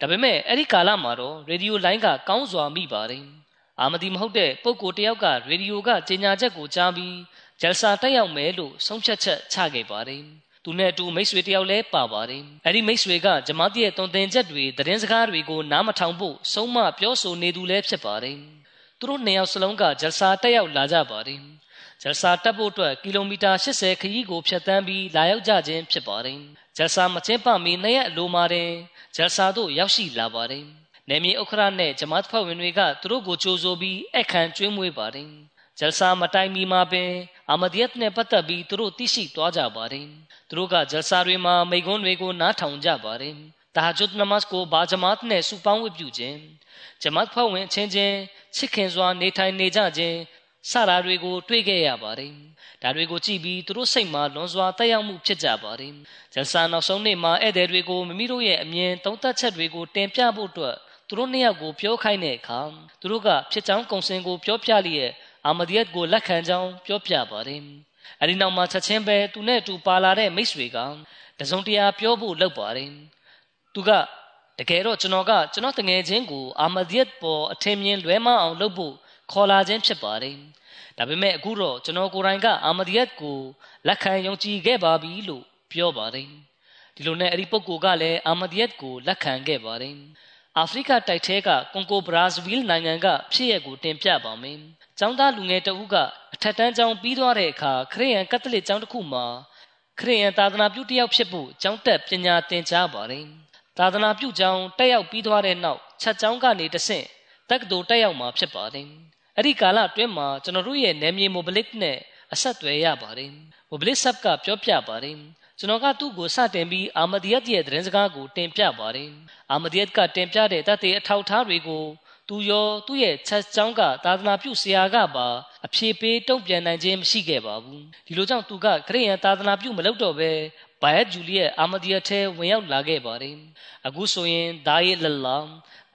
S2: ဒါပေမဲ့အဲ့ဒီကာလမှာတော့ရေဒီယိုလိုင်းကကောင်းစွာမိပါတယ်အာမဒီမဟုတ်တဲ့ပုဂ္ဂိုလ်တယောက်ကရေဒီယိုကကြေညာချက်ကိုကြားပြီးဂျယ်ဆာတက်ရောက်မယ်လို့ဆုံးဖြတ်ချက်ချခဲ့ပါတယ် သူနဲ့အတူမိတ်ဆွေတယောက်လည်းပါပါတယ်အဲ့ဒီမိတ်ဆွေကဂျမားတီရဲ့တုံတင်ချက်တွေသတင်းစကားတွေကိုနားမထောင်ဖို့ဆုံးမပြောဆိုနေသူလည်းဖြစ်ပါတယ်သူတို့နှစ်ယောက်စလုံးကဂျယ်ဆာတက်ရောက်လာကြပါတယ်ဂျယ်ဆာတက်ဖို့အတွက်ကီလိုမီတာ80ခရီးကိုဖြတ်တန်းပြီးလာရောက်ကြခြင်းဖြစ်ပါတယ်ဂျယ်ဆာမချင်းပမီနှစ်ရက်အလိုမှာတင်ဂျယ်ဆာတို့ရောက်ရှိလာပါတယ်နေမြေဥက္ခရနဲ့ဂျမတ်ဖွဲ့ဝင်တွေကသူတို့ကိုကြိုးဆိုပြီးအခမ်းကျွေးမွေးပါတယ်ဂျယ်ဆာမတိုင်မီမှာပင် အာမဒီယတ်နဲ့ပတ်သက်ပြီးသူတို့သိရှိသွားကြပါတယ်သူတို့ကဂျယ်ဆာတွေမှာမိဂွန်းတွေကိုနားထောင်ကြပါတယ်တာဂျုဒ်နမတ်ကိုဘာဂျမတ်နဲ့စူပေါင်းဝတ်ပြုခြင်းဂျမတ်ဖွဲ့ဝင်ချင်းချင်းချစ်ခင်စွာနေထိုင်နေကြခြင်းစတာတွေကိုတွေ့ခဲ့ရပါတယ်ဒါတွေကိုကြည့်ပြီးသူတို့စိတ်မှာလွန်စွာတက်ရောက်မှုဖြစ်ကြပါတယ်ဂျယ်ဆာနောက်ဆုံးနေ့မှာဧည့်သည်တွေကိုမိမိတို့ရဲ့အမြင်သုံးသပ်ချက်တွေကိုတင်ပြဖို့အတွက်သူတို့နှစ်ယောက်ကိုပြောခိုင်းတဲ့အခါသူတို့ကဖြစ်ချောင်းကုံစင်ကိုပြောပြလျက် အာမဒီယတ်ကိုလက်ခံကြောင်းပြောပြပါတယ်။အဲဒီနောက်မှာချက်ချင်းပဲသူနဲ့အတူပါလာတဲ့မိတ်ဆွေကတစုံတရာပြောဖို့လုပ်ပါတယ်။သူကတကယ်တော့ကျွန်တော်ကကျွန်တော်တငယ်ချင်းကိုအာမဒီယတ်ပေါ်အထင်မြင်လွဲမအောင်လုပ်ဖို့ခေါ်လာခြင်းဖြစ်ပါတယ်။ဒါပေမဲ့အခုတော့ကျွန်တော်ကိုယ်တိုင်ကအာမဒီယတ်ကိုလက်ခံယုံကြည်ခဲ့ပါပြီလို့ပြောပါတယ်။ဒီလိုနဲ့အဲ့ဒီပုဂ္ဂိုလ်ကလည်းအာမဒီယတ်ကိုလက်ခံခဲ့ပါတယ်။အာဖရိကတိုက်ထဲကကွန်ကိုဘရာဇီးနိုင်ငံကဖြစ်ရပ်ကိုတင်ပြပါမယ်။ ကျောင်းသားလူငယ်တဦးကအထက်တန်းကျောင်းပြီးသွားတဲ့အခါခရစ်ယာန်ကက်သလစ်ကျောင်းတစ်ခုမှာခရစ်ယာန်သာသနာပြုတယောက်ဖြစ်ဖို့ကျောင်းတက်ပညာသင်ကြားပါတယ်။သာသနာပြုကျောင်းတက်ရောက်ပြီးသွားတဲ့နောက်ချက်ကျောင်းကနေတဆင့်တက္ကသိုလ်တက်ရောက်မှာဖြစ်ပါတယ်။အဲ့ဒီကာလအတွင်းမှာကျွန်တော်တို့ရဲ့နယ်မြေမိုဘလစ်နဲ့အဆက်အသွယ်ရပါတယ်။မိုဘလစ်ဆပ်ကပြောပြပါတယ်။ကျွန်တော်ကသူ့ကိုစတင်ပြီးအာမဒီယတ်ရဲ့သတင်းစကားကိုတင်ပြပါတယ်အာမဒီယတ်ကတင်ပြတဲ့တတ်တဲ့အထောက်ထားတွေကို သူရောသူ့ရဲ့ချက်ချောင်းကသာသနာပြုဆရာကပါအဖြေပေးတုံ့ပြန်နိုင်ခြင်းမရှိခဲ့ပါဘူးဒီလိုကြောင့်သူကခရစ်ယာန်သာသနာပြုမလုပ်တော့ပဲဘိုင်ယက်ဂျူလီရဲ့အာမဒီယတ်ထဲဝင်ရောက်လာခဲ့ပါတယ်အခုဆိုရင်ဒါယေလလာ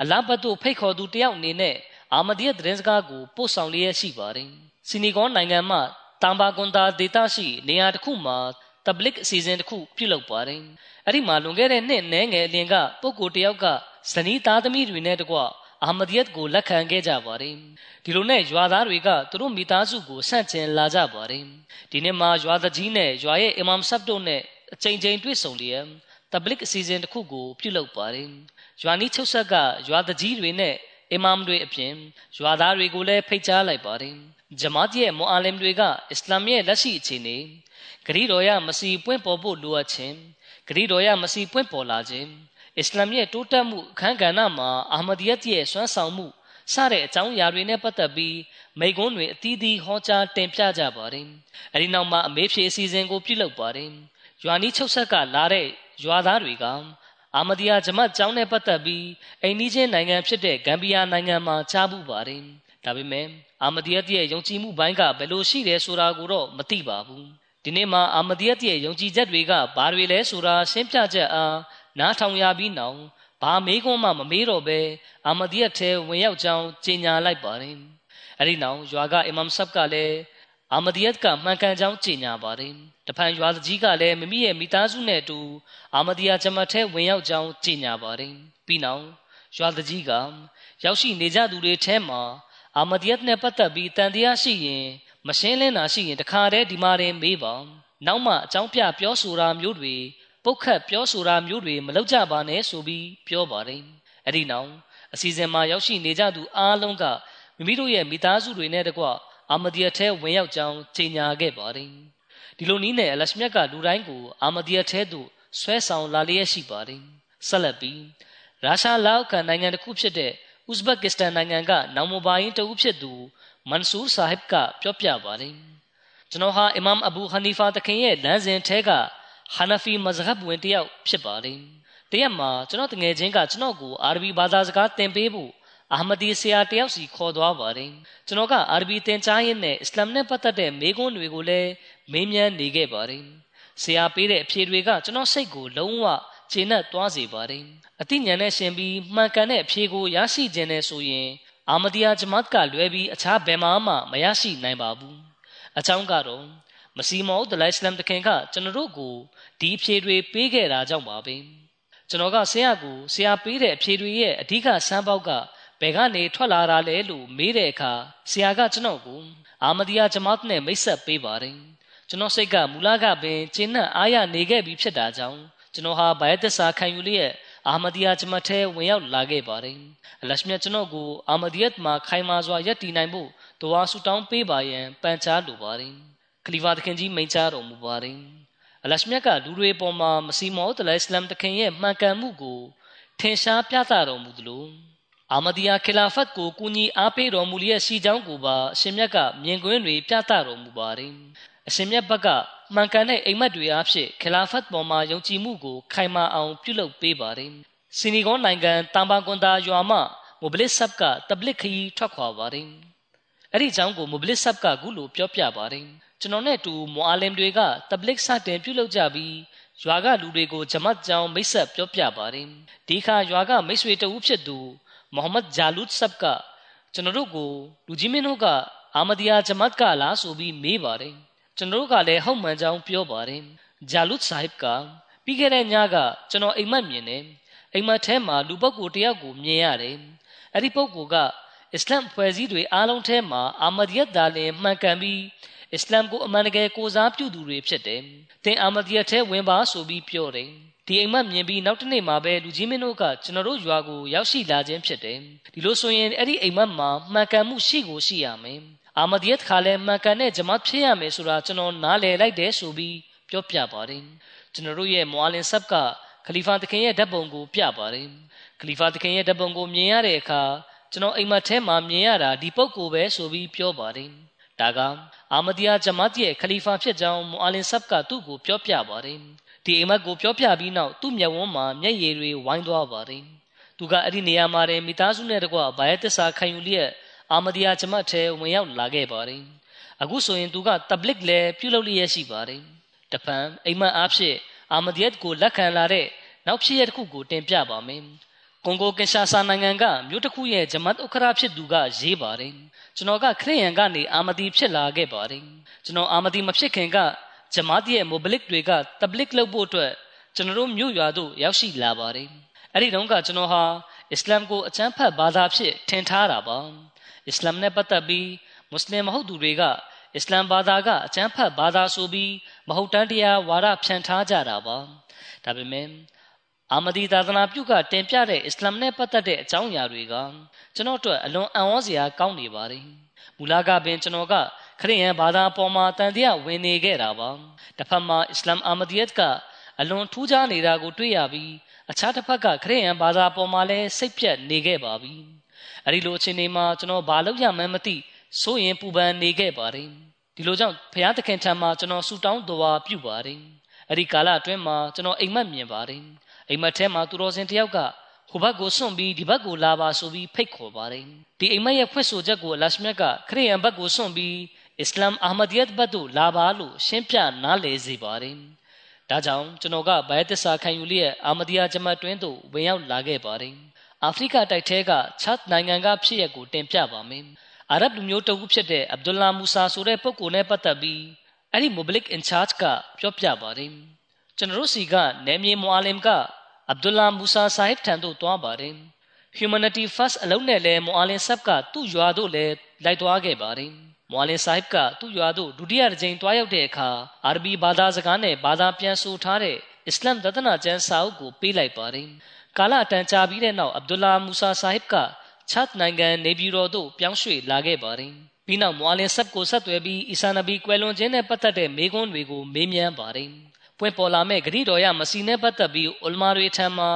S2: အလဘတ်တို့ဖိတ်ခေါ်သူတယောက်အနေနဲ့အာမဒီယတ်သတင်းစကားကိုပို့ဆောင်လျက်ရှိပါတယ်စီနီဂွန်နိုင်ငံမှာတမ်ဘာကွန်တာဒေတာရှိနေရာတစ်ခုမှာတဘလစ်အစီအစဉ်တစ်ခုပြုလုပ်ပါတယ်။အဲ့ဒီမှာလွန်ခဲ့တဲ့နှစ်နဲငယ်အလင်ကပုဂ္ဂိုလ်တယောက်ကဇနီးသားသမီးတွေနဲ့တကွ အာမဒီယတ်ကိုလက်ခံခဲ့ကြပါတယ်။ဒီလိုနဲ့ရွာသားတွေကသူတို့မိသားစုကိုဆန့်ကျင်လာကြပါတယ်။ဒီနေ့မှာရွာသားကြီးနဲ့ရွာရဲ့အီမမ်ဆပ်တို့နဲ့အချိန်ချင်းတွေ့ဆုံလျက်တဘလစ်အစီအစဉ်တစ်ခုကိုပြုလုပ်ပါတယ်။ရွာနီးချုပ်ဆက်ကရွာသားကြီးတွေနဲ့အီမမ်တွေအပြင်ရွာသားတွေကိုလည်းဖိတ်ကြားလိုက်ပါတယ်။ဂျမာတ်ရဲ့မွအာလင်တွေကအစ္စလာမ်ရဲ့လက်ရှိအခြေအနေဂရီတော်ရမစီပွင့်ပေါ်ဖို့လိုအပ်ခြင်းဂရီတော်ရမစီပွင့်ပေါ်လာခြင်း အစ္စလာမ်ရဲ့တိုးတက်မှုအခမ်းကဏ္ဍမှာအာမဒီယတ်ရဲ့စွမ်းဆောင်မှုစတဲ့အကြောင်းအရာတွေနဲ့ပတ်သက်ပြီးမိကွန်းတွေအသီးသီးဟောကြားတင်ပြကြပါတယ်။အဲဒီနောက်မှာအမေဖြေအစီအစဉ်ကိုပြုလုပ်ပါတယ်။ရွာနီးချုပ်ဆက်ကလာတဲ့ရွာသားတွေကအာမဒီယာဂျမတ်ကျောင်းနဲ့ပတ်သက်ပြီးအိန္ဒိချင်းနိုင်ငံဖြစ်တဲ့ဂမ်ဘီယာနိုင်ငံမှာကြားပူပါတယ်။ဒါပေမဲ့အာမဒီယတ်ရဲ့ယုံကြည်မှုဘိုင်းကဘယ်လိုရှိတယ်ဆိုတာကိုတော့မသိပါဘူးဒီနေ့မှာအာမဒီယတ်ရဲ့ယုံကြည်ချက်တွေကဘာတွေလဲဆိုတာရှင်းပြချက်အား နားထောင်ရပြီးနောက်ဘာမေးခွန်းမှမမေးတော့ဘဲအာမဒီယတ်ထဲဝင်ရောက်ကြောင်းကြေညာလိုက်ပါတယ်အဲဒီနောက်ရွာကအီမမ်ဆပ်ကလည်းအာမဒီယတ်ကမှန်ကန်ကြောင်းကြေညာပါတယ်တဖန်ရွာကြီးကလည်းမိမိရဲ့မိသားစုနဲ့အတူအာမဒီယာဂျမတ်ထဲဝင်ရောက်ကြောင်းကြေညာပါတယ်ပြီးနောက်ရွာကြီးကရောက်ရှိနေကြသူတွေထဲမှာအာမဒီယတ်နဲ့ပတ်သက်ပြီးတန်တရားရှိရင်မရှင်းလင်းတာရှိရင်တခါတည်းဒီမှာတင်မေးပါနောက်မှအကြောင်းပြပြောဆိုတာမျိုးတွေ ပုတ်ခတ်ပြောဆိုတာမျိုးတွေမလုပ်ကြပါနဲ့ဆိုပြီးပြောပါတယ်အဲ့ဒီနောက်အစီအစဉ်မှာရောက်ရှိနေကြသူအားလုံးကမိမိတို့ရဲ့မိသားစုတွေနဲ့တကွအာမဒီယတ်ထဲဝင်ရောက်ကြောင်းကြေညာခဲ့ပါတယ်ဒီလိုနည်းနဲ့အလရှမြတ်ကလူတိုင်းကိုအာမဒီယတ်ထဲသို့ဆွဲဆောင်လာလျက်ရှိပါတယ်ဆက်လက်ပြီးရုရှားလောက်ကန်နိုင်ငံတစ်ခုဖြစ်တဲ့ဥဇဘက်ကစ္စတန်နိုင်ငံကနောင်မဘိုင်းတဦးဖြစ်သူမန်ဆူဆာဟစ်ကပြောပြပါတယ်ကျွန်တော်ဟာအီမမ်အဘူဟနီဖာတခင်ရဲ့လမ်းစဉ်ထဲက ဟာနဖီမဇဟပ်ဝင်တယောက်ဖြစ်ပါတယ်တရက်မှာကျွန်တော်တငယ်ချင်းကကျွန်တော်ကိုအာရဘီဘာသာစကားသင်ပေးဖို့အာမဒီဆရာတယောက်စီခေါ်သွားပါတယ်ကျွန်တော်ကအာရဘီသင်ကြားရင်းနဲ့အစ္စလာမ်နဲ့ပတ်သက်တဲ့မေးခွန်းတွေကိုလည်းမေးမြန်းနေခဲ့ပါတယ်ဆရာပေးတဲ့အဖြေတွေကကျွန်တော်စိတ်ကိုလုံးဝခြေနဲ့သွားစေပါတယ်အသိဉာဏ်နဲ့ရှင်ပြီးမှန်ကန်တဲ့အဖြေကိုရရှိခြင်းနဲ့ဆိုရင်အာမဒီယာဂျမတ်ကလွဲပြီးအခြားဘယ်မှမှမရရှိနိုင်ပါဘူးအကြောင်းကတော့ မစီမောဒလိုင်စလမ်တခင်ကကျွန်တော်တို့ကိုဒီအဖြေတွေပေးခဲ့တာကြောင့်ပါပဲကျွန်တော်ကဆရာကိုဆရာပေးတဲ့အဖြေတွေရဲ့အဓိကစမ်းပေါက်ကဘယ်ကနေထွက်လာတာလဲလို့မေးတဲ့အခါဆရာကကျွန်တော်ကိုအာမဒီယာဂျမတ်နဲ့မိတ်ဆက်ပေးပါတယ်ကျွန်တော်စိတ်ကမူလကပင်ကျင်းနဲ့အားရနေခဲ့ပြီးဖြစ်တာကြောင့်ကျွန်တော်ဟာဘိုင်သစ္စာခံယူလျက်အာမဒီယာဂျမတ်ထဲဝင်ရောက်လာခဲ့ပါတယ်အလရှမြတ်ကျွန်တော်ကိုအာမဒီယတ်မှာခိုင်မာစွာယက်တည်နိုင်ဖို့တဝါဆူတောင်းပေးပါရန်ပန်ကြားလိုပါတယ် ခလီဖာသခင်ကြီးမိန့်ကြားတော်မူပါတယ်အလရှမြတ်ကလူတွေပေါ်မှာမစီမောတလိုင်အစ္စလမ်တခင်ရဲ့မှန်ကန်မှုကိုထင်ရှားပြသတော်မူသလိုအာမဒီယာခလာဖတ်ကိုကူညီအားပေးတော်မူလျက်ရှိကြောင်းကိုပါအရှင်မြတ်ကမြင်ကွင်းတွေပြသတော်မူပါတယ်အရှင်မြတ်ဘက်ကမှန်ကန်တဲ့အိမ်မက်တွေအားဖြင့်ခလာဖတ်ပေါ်မှာယုံကြည်မှုကိုခိုင်မာအောင်ပြုလုပ်ပေးပါတယ်စီနီဂွန်နိုင်ငံတမ်ဘာကွန်တာရွာမှမိုဘလစ်ဆပ်ကတဘလစ်ခရီးထွက်ခွာပါတယ်အဲ့ဒီအကြောင်းကိုမိုဘလစ်ဆပ်ကခုလိုပြောပြပါတယ် ကျွန်တော်နဲ့တူမွာလင်တွေကတဘလစ်စတင်ပြုလုပ်ကြပြီးရွာကလူတွေကိုဂျမတ်ကြောင်မိတ်ဆက်ပြောပြပါတယ်ဒီခါရွာကမိတ်ဆွေတဦးဖြစ်သူမိုဟမ္မဒ်ဂျာလူတ်ဆပ်ကကျွန်တော်တို့ကိုလူကြီးမင်းတို့ကအာမဒီယာဂျမတ်ကလားဆိုပြီးမေးပါတယ်ကျွန်တော်တို့ကလည်းဟုတ်မှန်ကြောင်းပြောပါတယ်ဂျာလုတ်ဆာဟစ်ကပြီးခဲ့တဲ့ညကကျွန်တော်အိမ်မက်မြင်တယ်အိမ်မက်ထဲမှာလူပုဂ္ဂိုလ်တယောက်ကိုမြင်ရတယ်အဲ့ဒီပုဂ္ဂိုလ်ကအစ္စလမ်ဖွဲ့စည်းတွေအားလုံးထဲမှာအာမဒီယတ်ဒါလင်မှန်ကန်ပြီး အစ္စလမ်ကိုအမှန်တကယ်ကိုစားပြုသူတွေဖြစ်တယ်။သင်အာမဒီယတ်ထဲဝင်ပါဆိုပြီးပြောတယ်။ဒီအိမ်မက်မြင်ပြီးနောက်တနေ့မှာပဲလူကြီးမင်းတို့ကကျွန်တော်တို့ရွာကိုရောက်ရှိလာခြင်းဖြစ်တယ်။ဒီလိုဆိုရင်အဲ့ဒီအိမ်မက်မှာမှန်ကန်မှုရှိကိုရှိရမယ်။အာမဒီယတ်ခါလဲမှန်ကန်တဲ့ဂျမတ်ဖြစ်ရမယ်ဆိုတာကျွန်တော်နားလည်လိုက်တယ်ဆိုပြီးပြောပြပါတယ်ကျွန်တော်တို့ရဲ့မွာလင်ဆပ်ကခလီဖာသခင်ရဲ့ဓာတ်ပုံကိုပြပါတယ်ခလီဖာသခင်ရဲ့ဓာတ်ပုံကိုမြင်ရတဲ့အခါကျွန်တော်အိမ်မက်ထဲမှာမြင်ရတာဒီပုဂ္ဂိုလ်ပဲဆိုပြီးပြောပါတယ် ဒါကအာမဒီယာဂျမတ်ရဲ့ခလီဖာဖြစ်ကြောင်းမွာလင်ဆပ်ကသူ့ကိုပြောပြပါတယ်ဒီအိမ်မက်ကိုပြောပြပြီးနောက်သူ့မျက်ဝန်းမှာမျက်ရည်တွေဝိုင်းသွားပါတယ်သူကအဲ့ဒီနေရာမှာတည်းမိသားစုနဲ့တကွဘာယက်တစ္ဆာခံယူလျက်အာမဒီယာဂျမတ်ထဲဝင်ရောက်လာခဲ့ပါတယ်အခုဆိုရင်သူကတဘလစ်လည်းပြုလုပ်လျက်ရှိပါတယ်တပံအိမ်မက်အားဖြင့်အာမဒီယတ်ကိုလက်ခံလာတဲ့နောက်ဖြစ်ရတစ်ခုကိုတင်ပြပါမယ် ကွန်ဂိုကင်ရှာဆာနိုင်ငံကမြို့တစ်ခုရဲ့ဂျမတ်ဥက္ခရာဖြစ်သူကရေးပါတယ်ကျွန်တော်ကခရစ်ယာန်ကနေအာမဒီဖြစ်လာခဲ့ပါတယ်ကျွန်တော်အာမဒီမဖြစ်ခင်ကဂျမတ်ရဲ့မိုဘလစ်တွေကတဘလစ်လုပ်ဖို့အတွက်ကျွန်တော်တို့မြို့ရွာသို့ရောက်ရှိလာပါတယ်အဲ့ဒီတုန်းကကျွန်တော်ဟာအစ္စလာမ်ကိုအကျမ်းဖတ်ဘာသာဖြစ်ထင်ထားတာပါအစ္စလာမ်နဲ့ပတ်သက်ပြီးမွတ်စလင်မဟုတ်သူတွေကအစ္စလာမ်ဘာသာကအကျမ်းဖတ်ဘာသာဆိုပြီးမဟုတ်တမ်းတရားဝါဒဖြန့်ထားကြတာပါဒါပေမဲ့ အာမဒီသာသနာပြုကတင်ပြတဲ့အစ္စလာမ်နဲ့ပတ်သက်တဲ့အကြောင်းအရာတွေကကျွန်တော်တို့အလွန်အံ့ဩစရာကောင်းနေပါတယ်မူလကပင်ကျွန်တော်ကခရစ်ယာန်ဘာသာပေါ်မှာတန်တရားဝင်နေခဲ့တာပါတစ်ဖက်မှာအစ္စလာမ်အာမဒီယတ်ကအလွန်ထူးခြားနေတာကိုတွေ့ရပြီးအခြားတစ်ဖက်ကခရစ်ယာန်ဘာသာပေါ်မှာလည်းစိတ်ပြတ်နေခဲ့ပါပြီအဲ့ဒီလိုအခြေအနေမှာကျွန်တော်ဘာလုပ်ရမှန်းမသိစိုးရင်ပူပန်နေခဲ့ပါတယ်ဒီလိုကြောင့်ဘုရားသခင်ထံမှာကျွန်တော်ဆူတောင်းတော်ပြုပါတယ်အဲ့ဒီကာလအတွင်းမှာကျွန်တော်အိမ်မက်မြင်ပါတယ် အိမ်မက်ထဲမှာသူတော်စင်တယောက်ကဟဟိုဘက်ကိုစွန့်ပြီးဒီဘက်ကိုလာပါဆိုပြီးဖိတ်ခေါ်ပါတယ်ဒီအိမ်မက်ရဲ့ဖွင့်ဆိုချက်ကိုအလရှမြတ်ကခရိယန်ဘက်ကိုစွန့်ပြီးအစ္စလာမ်အာမဒီယတ်ဘက်သို့လာပါလို့ရှင်းပြနားလည်စေပါတယ်ဒါကြောင့်ကျွန်တော်ကဘိုင်သစ္စာခံယူလျက်အာမဒီယာဂျမတ်တွင်သို့ဝင်ရောက်လာခဲ့ပါတယ်အာဖရိကတိုက်ထဲကချတ်နိုင်ငံကဖြစ်ရပ်ကိုတင်ပြပါမယ်အာရဗ်လူမျိုးတဦးဖြစ်တဲ့အဗ်ဒူလာမူဆာဆိုတဲ့ပုဂ္ဂိုလ်နဲ့ပတ်သက်ပြီးအဲ့ဒီ Mobilik in charge ကပြောပြပါတယ်ကျွန်တော်တို့စီကနေမြေမွာလင်က အဗ်ဒူလာမူဆာဆာဟစ်ထံသို့တွားပါတယ် Humanity First အလုံးနဲ့လည်းမွာလင်ဆပ်ကသူ့ရွာသို့လည်းလိုက်သွားခဲ့ပါတယ်မွာလင်ဆိုင်ကသူ့ရွာသို့ဒုတိယကြိမ်တွားရောက်တဲ့အခါအာရဘီဘာသာစကားနဲ့ဘာသာပြန်ဆိုထားတဲ့အစ္စလမ်သဒ္ဒနာကျမ်းစာအုပ်ကိုပေးလိုက်ပါတယ်ကာလအတန်ကြာပြီးတဲ့နောက်အဗ္ဒူလာမူဆာဆာဟစ်ကချတ်နိုင်ငံနေပြည်တော်သို့ပြောင်းရွှေ့လာခဲ့ပါတယ်ပြီးနောက်မွာလင်ဆပ်ကိုဆက်သွယ်ပြီးအီဆာနဘီကွယ်လွန်ခြင်းနဲ့ပတ်သက်တဲ့မေးခွန်းတွေကိုမေးမြန်းပါတယ် ပွင့်ပေါ်လာမဲ့ဂရိတော်ရမစီနဲ့ပတ်သက်ပြီးအလမာတွေထံမှာ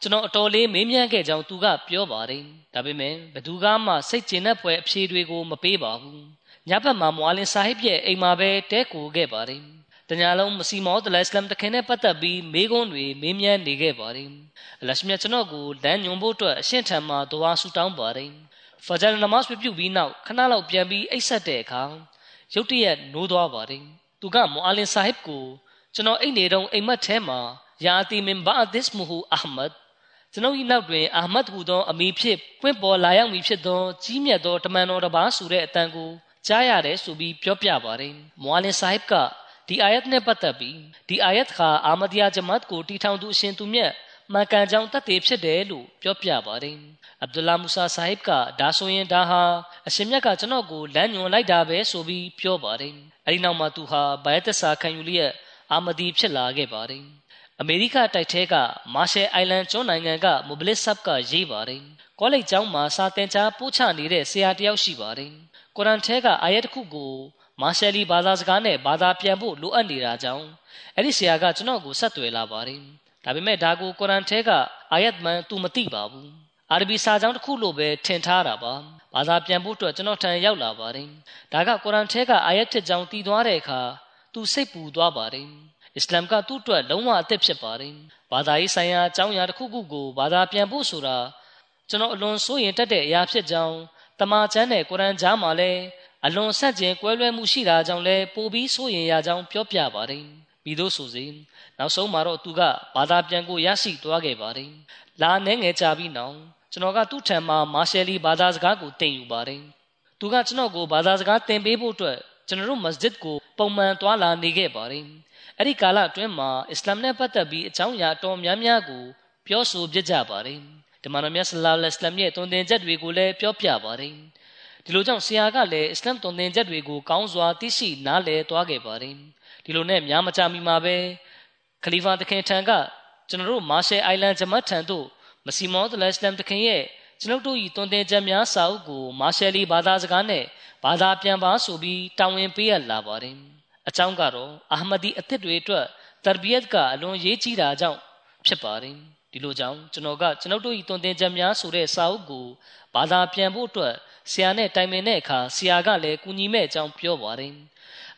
S2: ကျွန်တော်အတော်လေးမေးမြန်းခဲ့ကြောင်းသူကပြောပါတယ်ဒါပေမဲ့ဘသူကမှစိတ်ကျဉ်တဲ့ဖွယ်အဖြေတွေကိုမပေးပါဘူးညဘက်မှာမွာလင်ဆာဟစ်ရဲ့အိမ်မှာပဲတဲကူခဲ့ပါတယ်တညာလုံးမစီမောဒလအစ္စလမ်တခင်နဲ့ပတ်သက်ပြီးမေးခွန်းတွေမေးမြန်းနေခဲ့ပါတယ်အလရှမြတ်ကျွန်တော်ကိုလမ်းညွန်ဖို့အတွက်အရှင်းထံမှာဒွါဆူတောင်းပါတယ်ဖဂျာနမတ်ပြုပြုပြီးနောက်ခဏလောက်ပြန်ပြီးအိတ်ဆက်တဲ့အခါရုတ်တရက်နိုးသွားပါတယ်သူကမွာလင်ဆာဟစ်ကို ကျွန်တော်အိတ်နေတော့အိမ်မက်ထဲမှာယာတီမင်ဘာဒစ်မူဟူအာမတ်ကျွန်ုပ်၏နောက်တွင်အာမတ်ဟူသောအမိဖြစ်ပွင့်ပေါ်လာရောက်မည်ဖြစ်သောကြီးမြတ်သောတမန်တော်တစ်ပါးဆိုတဲ့အတန်ကိုကြားရတယ်ဆိုပြီးပြောပြပါတယ်မွာလင်ဆာဟစ်ကဒီအာယတ်နဲ့ပတ်သက်ပြီးဒီအာယတ်ခါအာမဒီယာဂျမတ်ကိုတီထောင်သူအရှင်သူမြတ်မှန်ကန်ကြောင်းတတ်သိဖြစ်တယ်လို့ပြောပြပါတယ်အဗ္ဒူလာမူဆာဆာဟစ်ကဒါဆိုရင်ဒါဟာအရှင်မြတ်ကကျွန်တော်ကိုလမ်းညွှန်လိုက်တာပဲဆိုပြီးပြောပါတယ်အဲဒီနောက်မှာသူဟာဘိုင်သက်စာခံယူလျက် အာမဒီဖြစ်လာခဲ့ပါတယ်အမေရိကတိုက်ထဲကမာရှယ်အိုင်လန်ကျွန်းနိုင်ငံကမိုဘလစ်ဆပ်ကရေးပါတယ်ကောလိပ်ကျောင်းမှာစာသင်ကြားပို့ချနေတဲ့ဆရာတယောက်ရှိပါတယ်ကုရ်အန်ထဲကအာယတ်တစ်ခုကိုမာရှယ်လီဘာသာစကားနဲ့ဘာသာပြန်ဖို့လိုအပ်နေတာကြောင့်အဲ့ဒီဆရာကကျွန်တော်ကိုဆက်သွယ်လာပါတယ်ဒါပေမဲ့ဒါကိုကုရ်အန်ထဲကအာယတ်မှန်သူမသိပါဘူးအာရဘီစာကြောင်းတစ်ခုလိုပဲထင်ထားတာပါဘာသာပြန်ဖို့အတွက်ကျွန်တော်ထံရောက်လာပါတယ်ဒါကကုရ်အန်ထဲကအာယတ်တစ်ကြောင်းတည်သွားတဲ့အခါ သူစိတ်ပူသွားပါတယ်အစ္စလာမ်ကသူ့အတွက်လုံးဝအသက်ဖြစ်ပါတယ်ဘာသာရေးဆိုင်ရာအကြောင်းအရာတစ်ခုခုကိုဘာသာပြန်ဖို့ဆိုတာကျွန်တော်အလွန်စိုးရင်တက်တဲ့အရာဖြစ်ကြောင်းတမန်ကျမ်းနဲ့ကုရ်အန်ကြားမှာလည်းအလွန်ဆက်ကျင်ကွဲလွဲမှုရှိတာကြောင့်လည်းပိုပြီးစိုးရင်ရကြောင်းပြောပြပါတယ်ပြီးသို့ဆိုစေနောက်ဆုံးမှာတော့သူကဘာသာပြန်ကိုရရှိသွားခဲ့ပါတယ်လာနေငယ်ကြပြီးနောက်ကျွန်တော်ကသူ့ထံမှာမာရှယ်လီဘာသာစကားကိုတင်ယူပါတယ်သူကကျွန်တော်ကိုဘာသာစကားသင်ပေးဖို့အတွက် ကျွန်တော်တို့မစဂျစ်ကိုပုံမှန်သွားလာနေခဲ့ပါတယ်အဲ့ဒီကာလအတွင်းမှာအစ္စလာမ်နဲ့ပတ်သက်ပြီးအကြောင်းအရာတော်များများကိုပြောဆိုပြကြပါတယ်ဒီမှာမြတ်ဆလာလ္လမ်ရဲ့တုံသင်ချက်တွေကိုလည်းပြောပြပါတယ်ဒီလိုကြောင့်ဆရာကလည်းအစ္စလာမ်တုံသင်ချက်တွေကိုကောင်းစွာသိရှိနားလည်သွားခဲ့ပါတယ်ဒီလိုနဲ့များမကြမီမှာပဲခလီဖာတခင်ထံကကျွန်တော်တို့မာရှယ်အိုင်လန်ဂျမတ်ထံသို့မစီမောဒ်လအစ္စလမ်တခင်ရဲ့ ကျွန်ုပ်တို့ဤတုံသင်ချက်များစာအုပ်ကိုမာရှယ်လီဘာသာစကားနဲ့ဘာသာပြန်ပါဆိုပြီးတာဝန်ပေးရလာပါတယ်အကြောင်းကတော့အာမဒီအသစ်တွေအတွက်တရဘီယတ်ကအလွန်ရေးကြီးတာကြောင့်ဖြစ်ပါတယ်ဒီလိုကြောင့်ကျွန်တော်ကကျွန်ုပ်တို့ဤတုံသင်ချက်များဆိုတဲ့စာအုပ်ကိုဘာသာပြန်ဖို့အတွက်ဆရာနဲ့တိုင်ပင်တဲ့အခါဆရာကလည်းကူညီမဲ့အကြောင်းပြောပါတယ်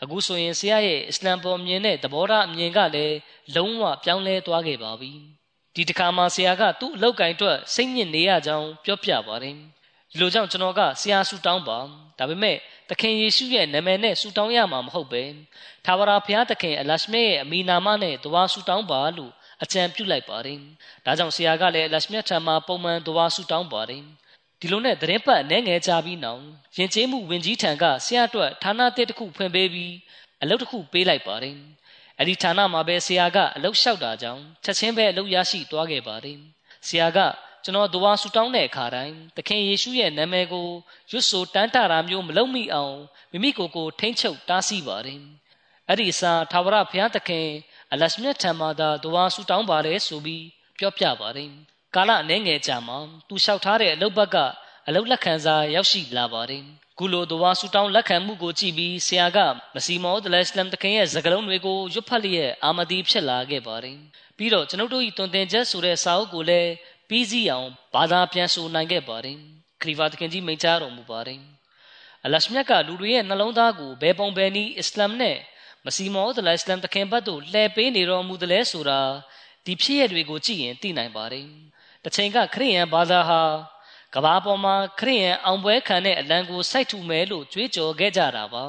S2: အခုဆိုရင်ဆရာရဲ့အစ္စလမ်ပေါ်မြင်တဲ့သဘောထားအမြင်ကလည်းလုံးဝပြောင်းလဲသွားခဲ့ပါပြီ ဒီတစ်ခါမှဆရာကသူ့အလောက်ကင်အတွက်စိတ်ညစ်နေရကြောင်းပြောပြပါတယ်ဒီလိုကြောင့်ကျွန်တော်ကဆရာဆူတောင်းပါဒါပေမဲ့သခင်ယေရှုရဲ့နာမည်နဲ့ဆူတောင်းရမှာမဟုတ်ပဲသာဝရဘုရားသခင်အလရှမေရဲ့အမိနာမနဲ့တဝါဆူတောင်းပါလို့အကြံပြုလိုက်ပါတယ်ဒါကြောင့်ဆရာကလည်းအလရှမေထံမှာပုံမှန်တဝါဆူတောင်းပါတယ်ဒီလိုနဲ့သတင်းပတ်အနေငယ်ကြပြီးနောက်ယဉ်ကျေးမှုဝင်ကြီးထံကဆရာအတွက်ဌာနတစ်တစ်ခုဖွင့်ပေးပြီးအလုပ်တစ်ခုပေးလိုက်ပါတယ် အဲ့ဒီဌာနမှာပဲဆရာကအလုပ်လျှောက်တာကြောင့်ချက်ချင်းပဲအလုပ်ရရှိသွားခဲ့ပါတယ်ဆရာကကျွန်တော်ဒဝါဆူတောင်းတဲ့အခါတိုင်းသခင်ယေရှုရဲ့နာမည်ကိုရွတ်ဆိုတန်းတတာမျိုးမလုပ်မိအောင်မိမိကိုယ်ကိုထိမ့်ချုပ်တားဆီးပါတယ်အဲ့ဒီအစားသာဝရဘုရားသခင်အလရှမြတ်ထံမှာသာဒဝါဆူတောင်းပါတယ်ဆိုပြီးပြောပြပါတယ်ကာလအနေငယ်ကြာမှသူလျှောက်ထားတဲ့အလုပ်ဘက်ကအလုပ်လက်ခံစာရောက်ရှိလာပါတယ် ကုလိုဒဝါဆူတောင်းလက်ခံမှုကိုကြည့်ပြီးဆရာကမစီမောဒလစလမ်တခင်ရဲ့စကားလုံးတွေကိုရွတ်ဖတ်လျက်အာမဒီဖြစ်လာခဲ့ပါတယ်ပြီးတော့ကျွန်ုပ်တို့ဤတွင်တင်ချက်ဆိုတဲ့စာအုပ်ကိုလည်းပြီးစီးအောင်ဘာသာပြန်ဆိုနိုင်ခဲ့ပါတယ်ခရီးဖာတခင်ကြီးမိန့်ကြားတော်မူပါတယ်အလရှမြတ်ကလူတွေရဲ့နှလုံးသားကိုဘယ်ပုံဘယ်နည်းအစ္စလာမ်နဲ့မစီမောဒလအစ္စလာမ်တခင်ဘတ်သို့လှည့်ပေးနေတော်မူတယ်လဲဆိုတာဒီဖြစ်ရတွေကိုကြည့်ရင်သိနိုင်ပါတယ်တချိန်ကခရိယန်ဘာသာဟာ ကဘာပေါ်မှာခရိယန်အောင်ပွဲခံတဲ့အလံကိုစိုက်ထူမယ်လို့ကြွေးကြော်ခဲ့ကြတာပါ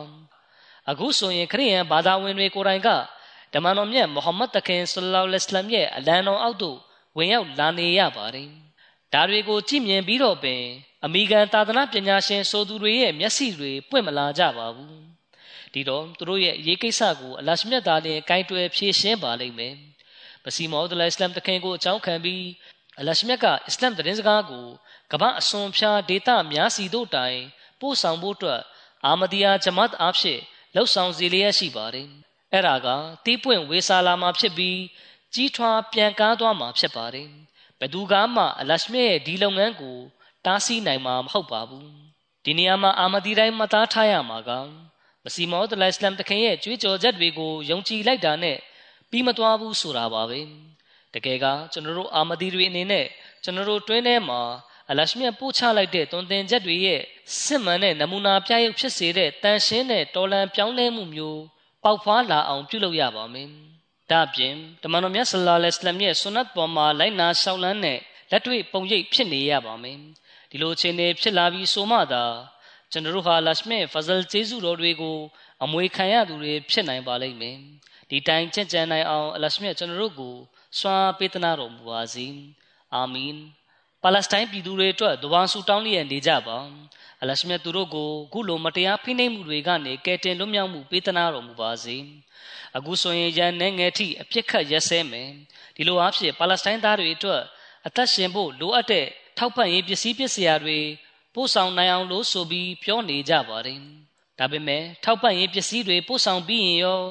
S2: အခုဆိုရင်ခရိယန်ဘာသာဝင်တွေကိုယ်တိုင်ကဓမ္မတော်မြတ်မုဟမ္မဒ်တခင်ဆလ္လာလဟ်အလัยဟ်ရဲ့အလံတော်အောက်သို့ဝင်ရောက်လာနေရပါတယ်ဒါတွေကိုကြည့်မြင်ပြီးတော့ပင်အမိကန်သာသနာပညာရှင်ဆိုသူတွေရဲ့မျက်စိတွေပွင့်မလာကြပါဘူးဒီတော့သူတို့ရဲ့ရေးကိစ္စကိုအလရှမြတ်သားလျင်ကိုင်းတွယ်ဖြေရှင်းပါလိမ့်မယ်မစီမောဒ်လအစ္စလမ်တခင်ကိုအကြောင်းခံပြီးအလရှမြတ်ကအစ္စလမ်သတင်းစကားကို ကမ္ဘာအစွန်ဖြာဒေသများစီတို့တိုင်ပို့ဆောင်ဖို့အတွက်အာမဒီယာဂျမတ်အားဖြင့်လှုပ်ဆောင်စီလျက်ရှိပါတယ်အဲ့ဒါကတီးပွင့်ဝေစာလာမှာဖြစ်ပြီးကြီးထွားပြန်ကားသွားမှာဖြစ်ပါတယ်ဘယ်သူကမှအလရှမြတ်ရဲ့ဒီလုပ်ငန်းကိုတားဆီးနိုင်မှာမဟုတ်ပါဘူးဒီနေရာမှာအာမဒီတိုင်းမသားထားရမှာကမစီမောဒ်လိုင်စလမ်တခင်ရဲ့ကြွေးကြော်ချက်တွေကိုယုံကြည်လိုက်တာနဲ့ပြီးမသွားဘူးဆိုတာပါပဲတကယ်ကကျွန်တော်တို့အာမဒီတွေအနေနဲ့ကျွန်တော်တို့တွင်းထဲမှာ အလရှမြတ်ပို့ချလိုက်တဲ့တွင်တင်ချက်တွေရဲ့စစ်မှန်တဲ့နမူနာပြရုပ်ဖြစ်စေတဲ့တန်ရှင်းတဲ့တော်လန်ပြောင်းလဲမှုမျိုးပေါက်ဖွာလာအောင်ပြုလုပ်ရပါမယ်။ဒါ့အပြင်တမန်တော်မြတ်ဆလ္လာလဟ်အလိုင်းရဲ့ဆွနတ်ပေါ်မှာလိုက်နာရှောက်လန်းတဲ့လက်တွေ့ပုံရိပ်ဖြစ်နေရပါမယ်။ဒီလိုအခြေအနေဖြစ်လာပြီးဆိုမှသာကျွန်တော်တို့ဟာလရှမေဖဇလ်ကျေးဇူးတော်တွေကိုအမွေခံရသူတွေဖြစ်နိုင်ပါလိမ့်မယ်။ဒီတိုင်းကြံ့ကြံနိုင်အောင်အလရှမေကျွန်တော်တို့ကိုစွာပေးသနာတော်မူပါစေ။အာမင်။ ပါလက်စတိုင်းပြည်သူတွေအတွက်တဝါဆူတောင်းလျက်နေကြပါအလရှမြတ်သူတို့ကိုခုလိုမတရားဖိနှိပ်မှုတွေကနေကယ်တင်လွတ်မြောက်မှုပေးသနာတော်မူပါစေအခုဆိုရင်ရန်နေငယ်ထိအပြစ်ခတ်ရက်စဲမယ်ဒီလိုအားဖြင့်ပါလက်စတိုင်းသားတွေအတွက်အသက်ရှင်ဖို့လိုအပ်တဲ့ထောက်ပံ့ရေးပစ္စည်းပစ္စည်းတွေပို့ဆောင်နိုင်အောင်လို့ဆိုပြီးပြောနေကြပါတယ်ဒါပေမဲ့ထောက်ပံ့ရေးပစ္စည်းတွေပို့ဆောင်ပြီးရင်ရော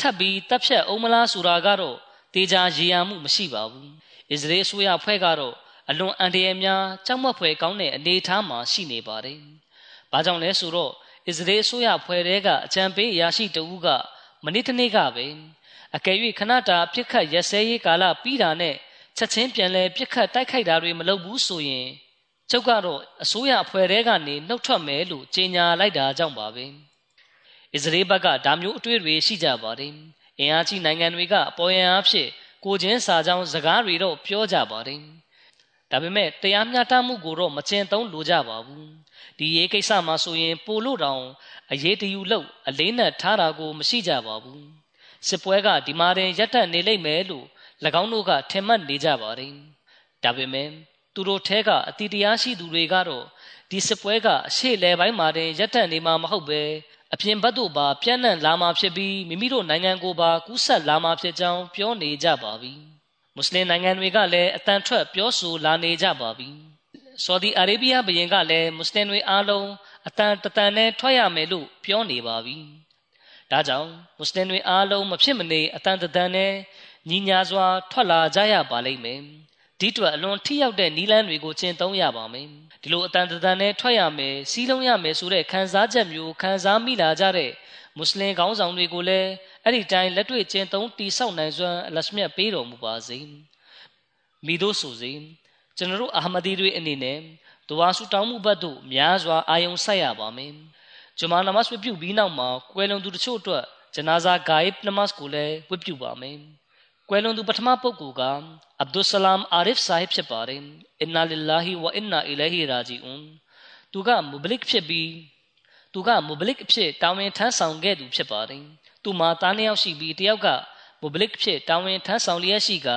S2: ထပ်ပြီးတပ်ဖြတ်အောင်မလားဆိုတာကတော့တေချာရေရာမှုမရှိပါဘူးအစ္စရေးအစိုးရဖွဲ့ကတော့ အလွန်အန္တရာယ်များကြောက်မက်ဖွယ်ကောင်းတဲ့အနေအထားမှာရှိနေပါတယ်။ဘာကြောင့်လဲဆိုတော့အစ္စရေးအစိုးရဖွဲ့တဲ့ကအကြံပေးအရာရှိတဦးကမနေ့တနေ့ကပဲအကယ်၍ခဏတာပြစ်ခတ်ရက်စဲရေးကာလပြီးတာနဲ့ချက်ချင်းပြန်လဲပြစ်ခတ်တိုက်ခိုက်တာတွေမလုပ်ဘူးဆိုရင်ကျုပ်ကတော့အစိုးရအဖွဲ့တဲကနေနှုတ်ထွက်မယ်လို့ကြေညာလိုက်တာကြောင့်ပါပဲ။အစ္စရေးဘက်ကဒါမျိုးအတွေ့အကြုံရှိကြပါတယ်။အင်အားကြီးနိုင်ငံတွေကအပေါ်ယံအဖြစ်ကိုချင်းစာကြောင်းစကားတွေတော့ပြောကြပါတယ်။ ဒါပေမဲ့တရားမျှတမှုကိုတော့မကျင်သုံးလိုကြပါဘူးဒီရေးကိစ္စမှာဆိုရင်ပိုလို့တောင်အရေးတယူလို့အလေးနက်ထားတာကို မရှိကြပါဘူးစစ်ပွဲကဒီမှာတင်ရပ်တန့်နေလိမ့်မယ်လို့၎င်းတို့ကထင်မှတ်နေကြပါတယ်ဒါပေမဲ့သူတို့ထဲကအတီတရားရှိသူတွေကတော့ဒီစစ်ပွဲကအရှိလေပိုင်းမှာတင်ရပ်တန့်နေမှာမဟုတ်ပဲအပြင်ဘက်တို့ပါပြန့်နှံ့လာမှာဖြစ်ပြီးမိမိတို့နိုင်ငံကိုပါကူးဆက်လာမှာဖြစ်ကြောင်းပြောနေကြပါပြီ။ မွတ်စလင်နိုင်ငံတွေကလည်းအတန်ထွက်ပြောဆိုလာနေကြပါပြီ။ဆော်ဒီအာရေဗျဘုရင်ကလည်းမွတ်စလင်တွေအားလုံးအတန်တတန်နဲ့ထွက်ရမယ်လို့ပြောနေပါပြီ။ဒါကြောင့်မွတ်စလင်တွေအားလုံးမဖြစ်မနေအတန်တတန်နဲ့ညီညာစွာ ထွက်လာကြရပါလိမ့်မယ်။ဒီအတွက်အလွန်ထိရောက်တဲ့နီလန်းတွေကိုကျင့်သုံးရပါမယ်။ဒီလိုအတန်တတန်နဲ့ထွက်ရမယ်စီးလုံးရမယ်ဆိုတဲ့ခံစားချက်မျိုးခံစားမိလာကြတဲ့မွတ်စလင်ခေါင်းဆောင်တွေကိုလည်း အဲ့ဒီတိုင်းလက်တွေ့ကျင့်သုံးတိဆောက်နိုင်စွမ်းအလရှမြတ်ပေးတော်မူပါစေမိတို့ဆိုစေကျွန်တော်တို့အာမဒီတွေအနေနဲ့ဒွါဆူတောင်းမှုဘတ်တို့များစွာအာယုံဆိုင်ရပါမယ်ဂျမာနမတ်ဝတ်ပြုပြီးနောက်မှာကွယ်လွန်သူတချို့အတွက်ဂျနာဇာဂိုင်နမတ်ကိုလည်းဝတ်ပြုပါမယ်ကွယ်လွန်သူပထမပုဂ္ဂိုလ်ကအဗ်ဒุလ်ဆလမ်အာရစ်ဆာဟစ်ဖြစ်ပါတယ်အင်နာလ illah ဝအင်နာအီလိုင်ဟီရာဂျီအွန်သူကမူဘလစ်ဖြစ်ပြီးသူကမူဘလစ်အဖြစ်တာဝန်ထမ်းဆောင်ခဲ့သူဖြစ်ပါတယ်။ သူမှာသားနှစ်ယောက်ရှိပြီးတယောက်ကမူဘလစ်အဖြစ်တာဝန်ထမ်းဆောင်လျက်ရှိက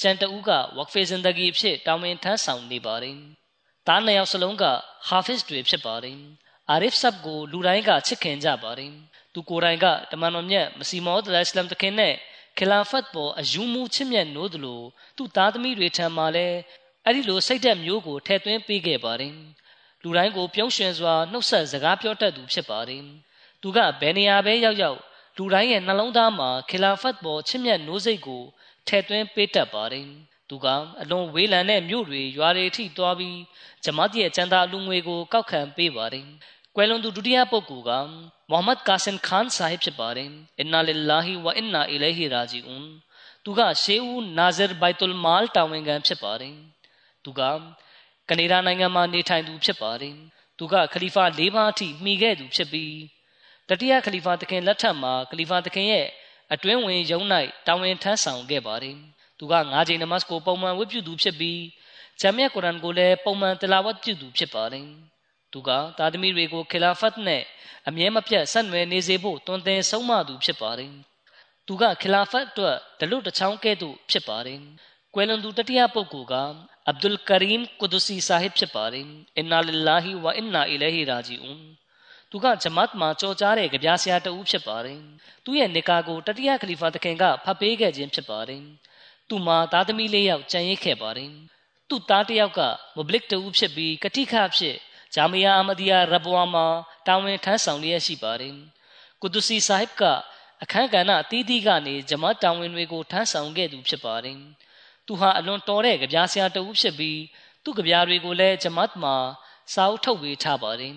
S2: ကျန်တဦးကဝက်ဖေဇင်ဒဂီအဖြစ်တာဝန်ထမ်းဆောင်နေပါတယ်။သားနှစ်ယောက်စလုံးကဟာဖစ်တွေဖြစ်ပါတယ်။အာရစ်ဆပ်ကိုလူတိုင်းကချစ်ခင်ကြပါတယ်။သူကိုယ်တိုင်ကတမန်တော်မြတ်မစီမောဒ်အလ္လာဟ်အလัยဟ်တခင်နဲ့ခလာဖတ်ပေါ်အယူမှုချစ်မြတ်နိုးသလိုသူ့သားသမီးတွေထံမှာလည်းအဲ့ဒီလိုစိတ်သက်မျိုးကိုထည့်သွင်းပေးခဲ့ပါတယ်။လူတိုင်းကိုပြုံးရွှင်စွာနှုတ်ဆက်စကားပြောတတ်သူဖြစ်ပါတယ်။သူကဘယ်နေရာပဲရောက်ရောက် လူတိုင်းရဲ့နှလုံးသားမှာခလာဖတ်ပေါ်ချစ်မြတ်နိုးစိတ်ကိုထည့်သွင်းပေးတတ်ပါတယ်။သူကအလွန်ဝေးလံတဲ့မြို့တွေရွာတွေထိသွားပြီးဂျမတ်ရဲ့ကျန်တာလူငွေကိုကောက်ခံပေးပါတယ်။ကွယ်လွန်သူဒုတိယပုဂ္ဂိုလ်ကမိုဟမ္မဒ်ကာဆင်ခန်ဆာဟစ်ဖြစ်ပါတယ်။အင်နာလ illah ဝအင်နာအီလိုင်ဟီရာဂျီအွန်သူကရှေးဦးနာဇာဘိုက်တုလ်မာလ်တာဝန်ခံဖြစ်ပါတယ်။သူကကနေဒါနိုင်ငံမှာနေထိုင်သူဖြစ်ပါတယ်။သူကခလီဖာ၄ပါးအထိမှီခဲ့သူဖြစ်ပြီး တတိယခလီဖာသခင်လက်ထက်မှာခလီဖာသခင်ရဲ့အတွင်းဝင်ယုံ၌တာဝန်ထမ်းဆောင်ခဲ့ပါတယ်။သူက၅ချိန်နမတ်ကိုပုံမှန်ဝတ်ပြုသူဖြစ်ပြီးဂျမ်မြတ်ကုရ်အာန်ကိုလည်းပုံမှန်တလာဝတ်ပြုသူဖြစ်ပါတယ်သူကသားသမီးတွေကိုခီလာဖတ်နဲ့အမြဲမပြတ်ဆက်နွယ်နေစေဖို့တွင်တင်ဆုံးမသူဖြစ်ပါတယ်သူကခီလာဖတ်အတွက်ဒလွတ်တချောင်းကဲ့သို့ဖြစ်ပါတယ်ကွယ်လွန်သူတတိယပုဂ္ဂိုလ်ကအဗ်ဒุลကရီမ်ကုဒစီဆာဟစ်ဖြစ်ပါတယ်အင်နာလ illah ဝအင်နာအီလိုဟီရာဂျီအွန် သူကဂျမတ်မှာကြော်ကြားတဲ့ကြပြားဆရာတဦးဖြစ်ပါတယ်သူရဲ့နေကာကိုတတိယခလီဖာတခင်ကဖတ်ပေးခဲ့ခြင်းဖြစ်ပါတယ်သူမှာသားသမီးလေးယောက်ကြံရိတ်ခဲ့ပါတယ်သူ့သားတစ်ယောက်ကမဘလစ်တူဖြစ်ပြီးကတိခဖြစ်ဂျာမီယာအမဒီယာရဘဝါမှာတာဝန်ထမ်းဆောင်လျက်ရှိပါတယ်ကုဒစီဆာဟစ်ကအခန်းကဏ္ဍအသီးသီးကနေဂျမတ်တာဝန်တွေကိုထမ်းဆောင်ခဲ့သူဖြစ်ပါတယ်သူဟာအလွန်တော်တဲ့ကြပြားဆရာတဦးဖြစ်ပြီးသူ့ကြပြားတွေကိုလည်းဂျမတ်မှာစာအုပ်ထုတ်ပေးထားပါတယ်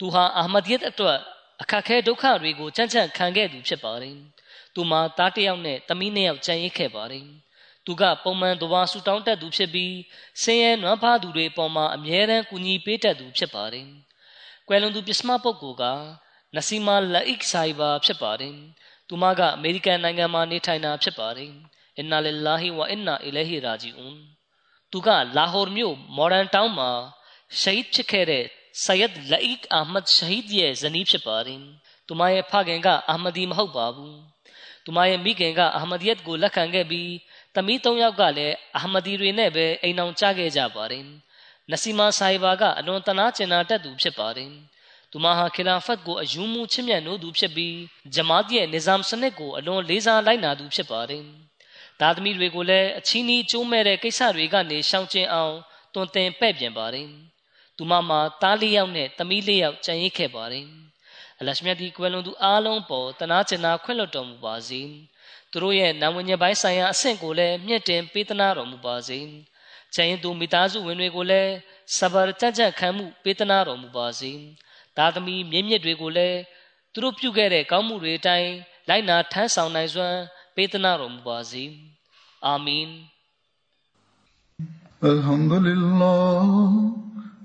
S2: သူဖြစ်ပါတယ်သူသားသမီးတွေပေါ်မှာလည်းအဲ့ဒီစိတ်သက်ကိုထည့်သွင်းပေးခဲ့ပါတယ်ကွယ်လွန်သူစရုပ်ထပုဂ္ဂိုလ်ကမီယန်ရဖီကာမတ်ဆာဟစ်ဖြစ်ပါတယ်သူကမကြာမီကပဲကွယ်လွန်သွားတာဖြစ်ပါတယ်အင်နာလ illah ဝအင်နာအီလိုဟီရာဂျီအွန်သူဟာအာမဒီယတ်အတွက်အခက်ခဲဒုက္ခတွေကိုကြံ့ကြံ့ခံခဲ့သူဖြစ်ပါတယ်သူမှာသားတစ်ယောက်နဲ့သမီးနှစ်ယောက်ကြံ့ရိတ်ခဲ့ပါတယ်သူကပုံမှန်တဝါဆူတောင်းတတ်သူဖြစ်ပြီးဆင်းရဲနွမ်းဖားသူတွေပေါ်မှာအမြဲတမ်းကူညီပေးတတ်သူဖြစ်ပါတယ်ကွယ်လွန်သူပစ္စမပုဂ္ဂိုလ်ကနစီမာလက်အိကဆိုင်ဘာဖြစ်ပါတယ်သူမကအမေရိကန်နိုင်ငံမှာနေထိုင်တာဖြစ်ပါတယ်အင်နာလ illah ဝအင်နာအီလိုဟီရာဂျီအွန်သူကလာဟော်မြို့မော်ဒန်တောင်းမှာရှဟီဒ်ဖြစ်ခဲ့တဲ့ ဆယက်လက်အိအာမတ်ရှဟီဒ်ရဲ့ဇနီးဖြစ်ပါတယ်သူမရဲ့ဖခင်ကအာမဒီမဟုတ်ပါဘူးသူမရဲ့မိခင်ကအာမဒီယတ်ကိုလက်ခံခဲ့ပြီးသမီး၃ယောက်ကလည်းအာမဒီတွေနဲ့ပဲအိမ်အောင်ကြခဲ့ကြပါတယ်နစီမာဆိုင်ဘာကအလွန်တနာကျင်နာတတ်သူဖြစ်ပါတယ်သူမဟာခီလာဖတ်ကိုအယူမှုချစ်မြတ်နိုးသူဖြစ်ပြီးဂျမာတ်ရဲ့န izam စနစ်ကိုအလွန်လေးစားလိုက်နာသူဖြစ်ပါတယ်သားသမီးတွေကိုလည်းအချင်းကြီးကျိုးမဲ့တဲ့ကိစ္စတွေကနေရှောင်ကျဉ်အောင်တွင်တင်ပဲ့ပြင်ပါတယ်။ သူမမှာသားလေးယောက်နဲ့သမီးလေးယောက်ကြံရိတ်ခဲ့ပါတယ်။အလရှမြတ်ဒီကွယ်လွန်သူအားလုံးပေါ်တနာကျင်နာခွင့်လွှတ်တော်မူပါစေ။သူတို့ရဲ့နာမည်ညပိုင်းဆိုင်ရာအဆင့်ကိုလည်းမြင့်တင်ပေးသနာတော်မူပါစေ။ကျန်ရင်သူမိသားစုဝင်တွေကိုလည်းစဘာကြကြခံမှုပေးသနာတော်မူပါစေ။သားသမီးမြင့်မြင့်တွေကိုလည်းသူတို့ပြုခဲ့တဲ့ကောင်းမှုတွေအတိုင်းလိုက်နာထမ်းဆောင်နိုင်စွမ်းပေးသနာတော်မူပါစေ။အာမင်
S1: الحمد لله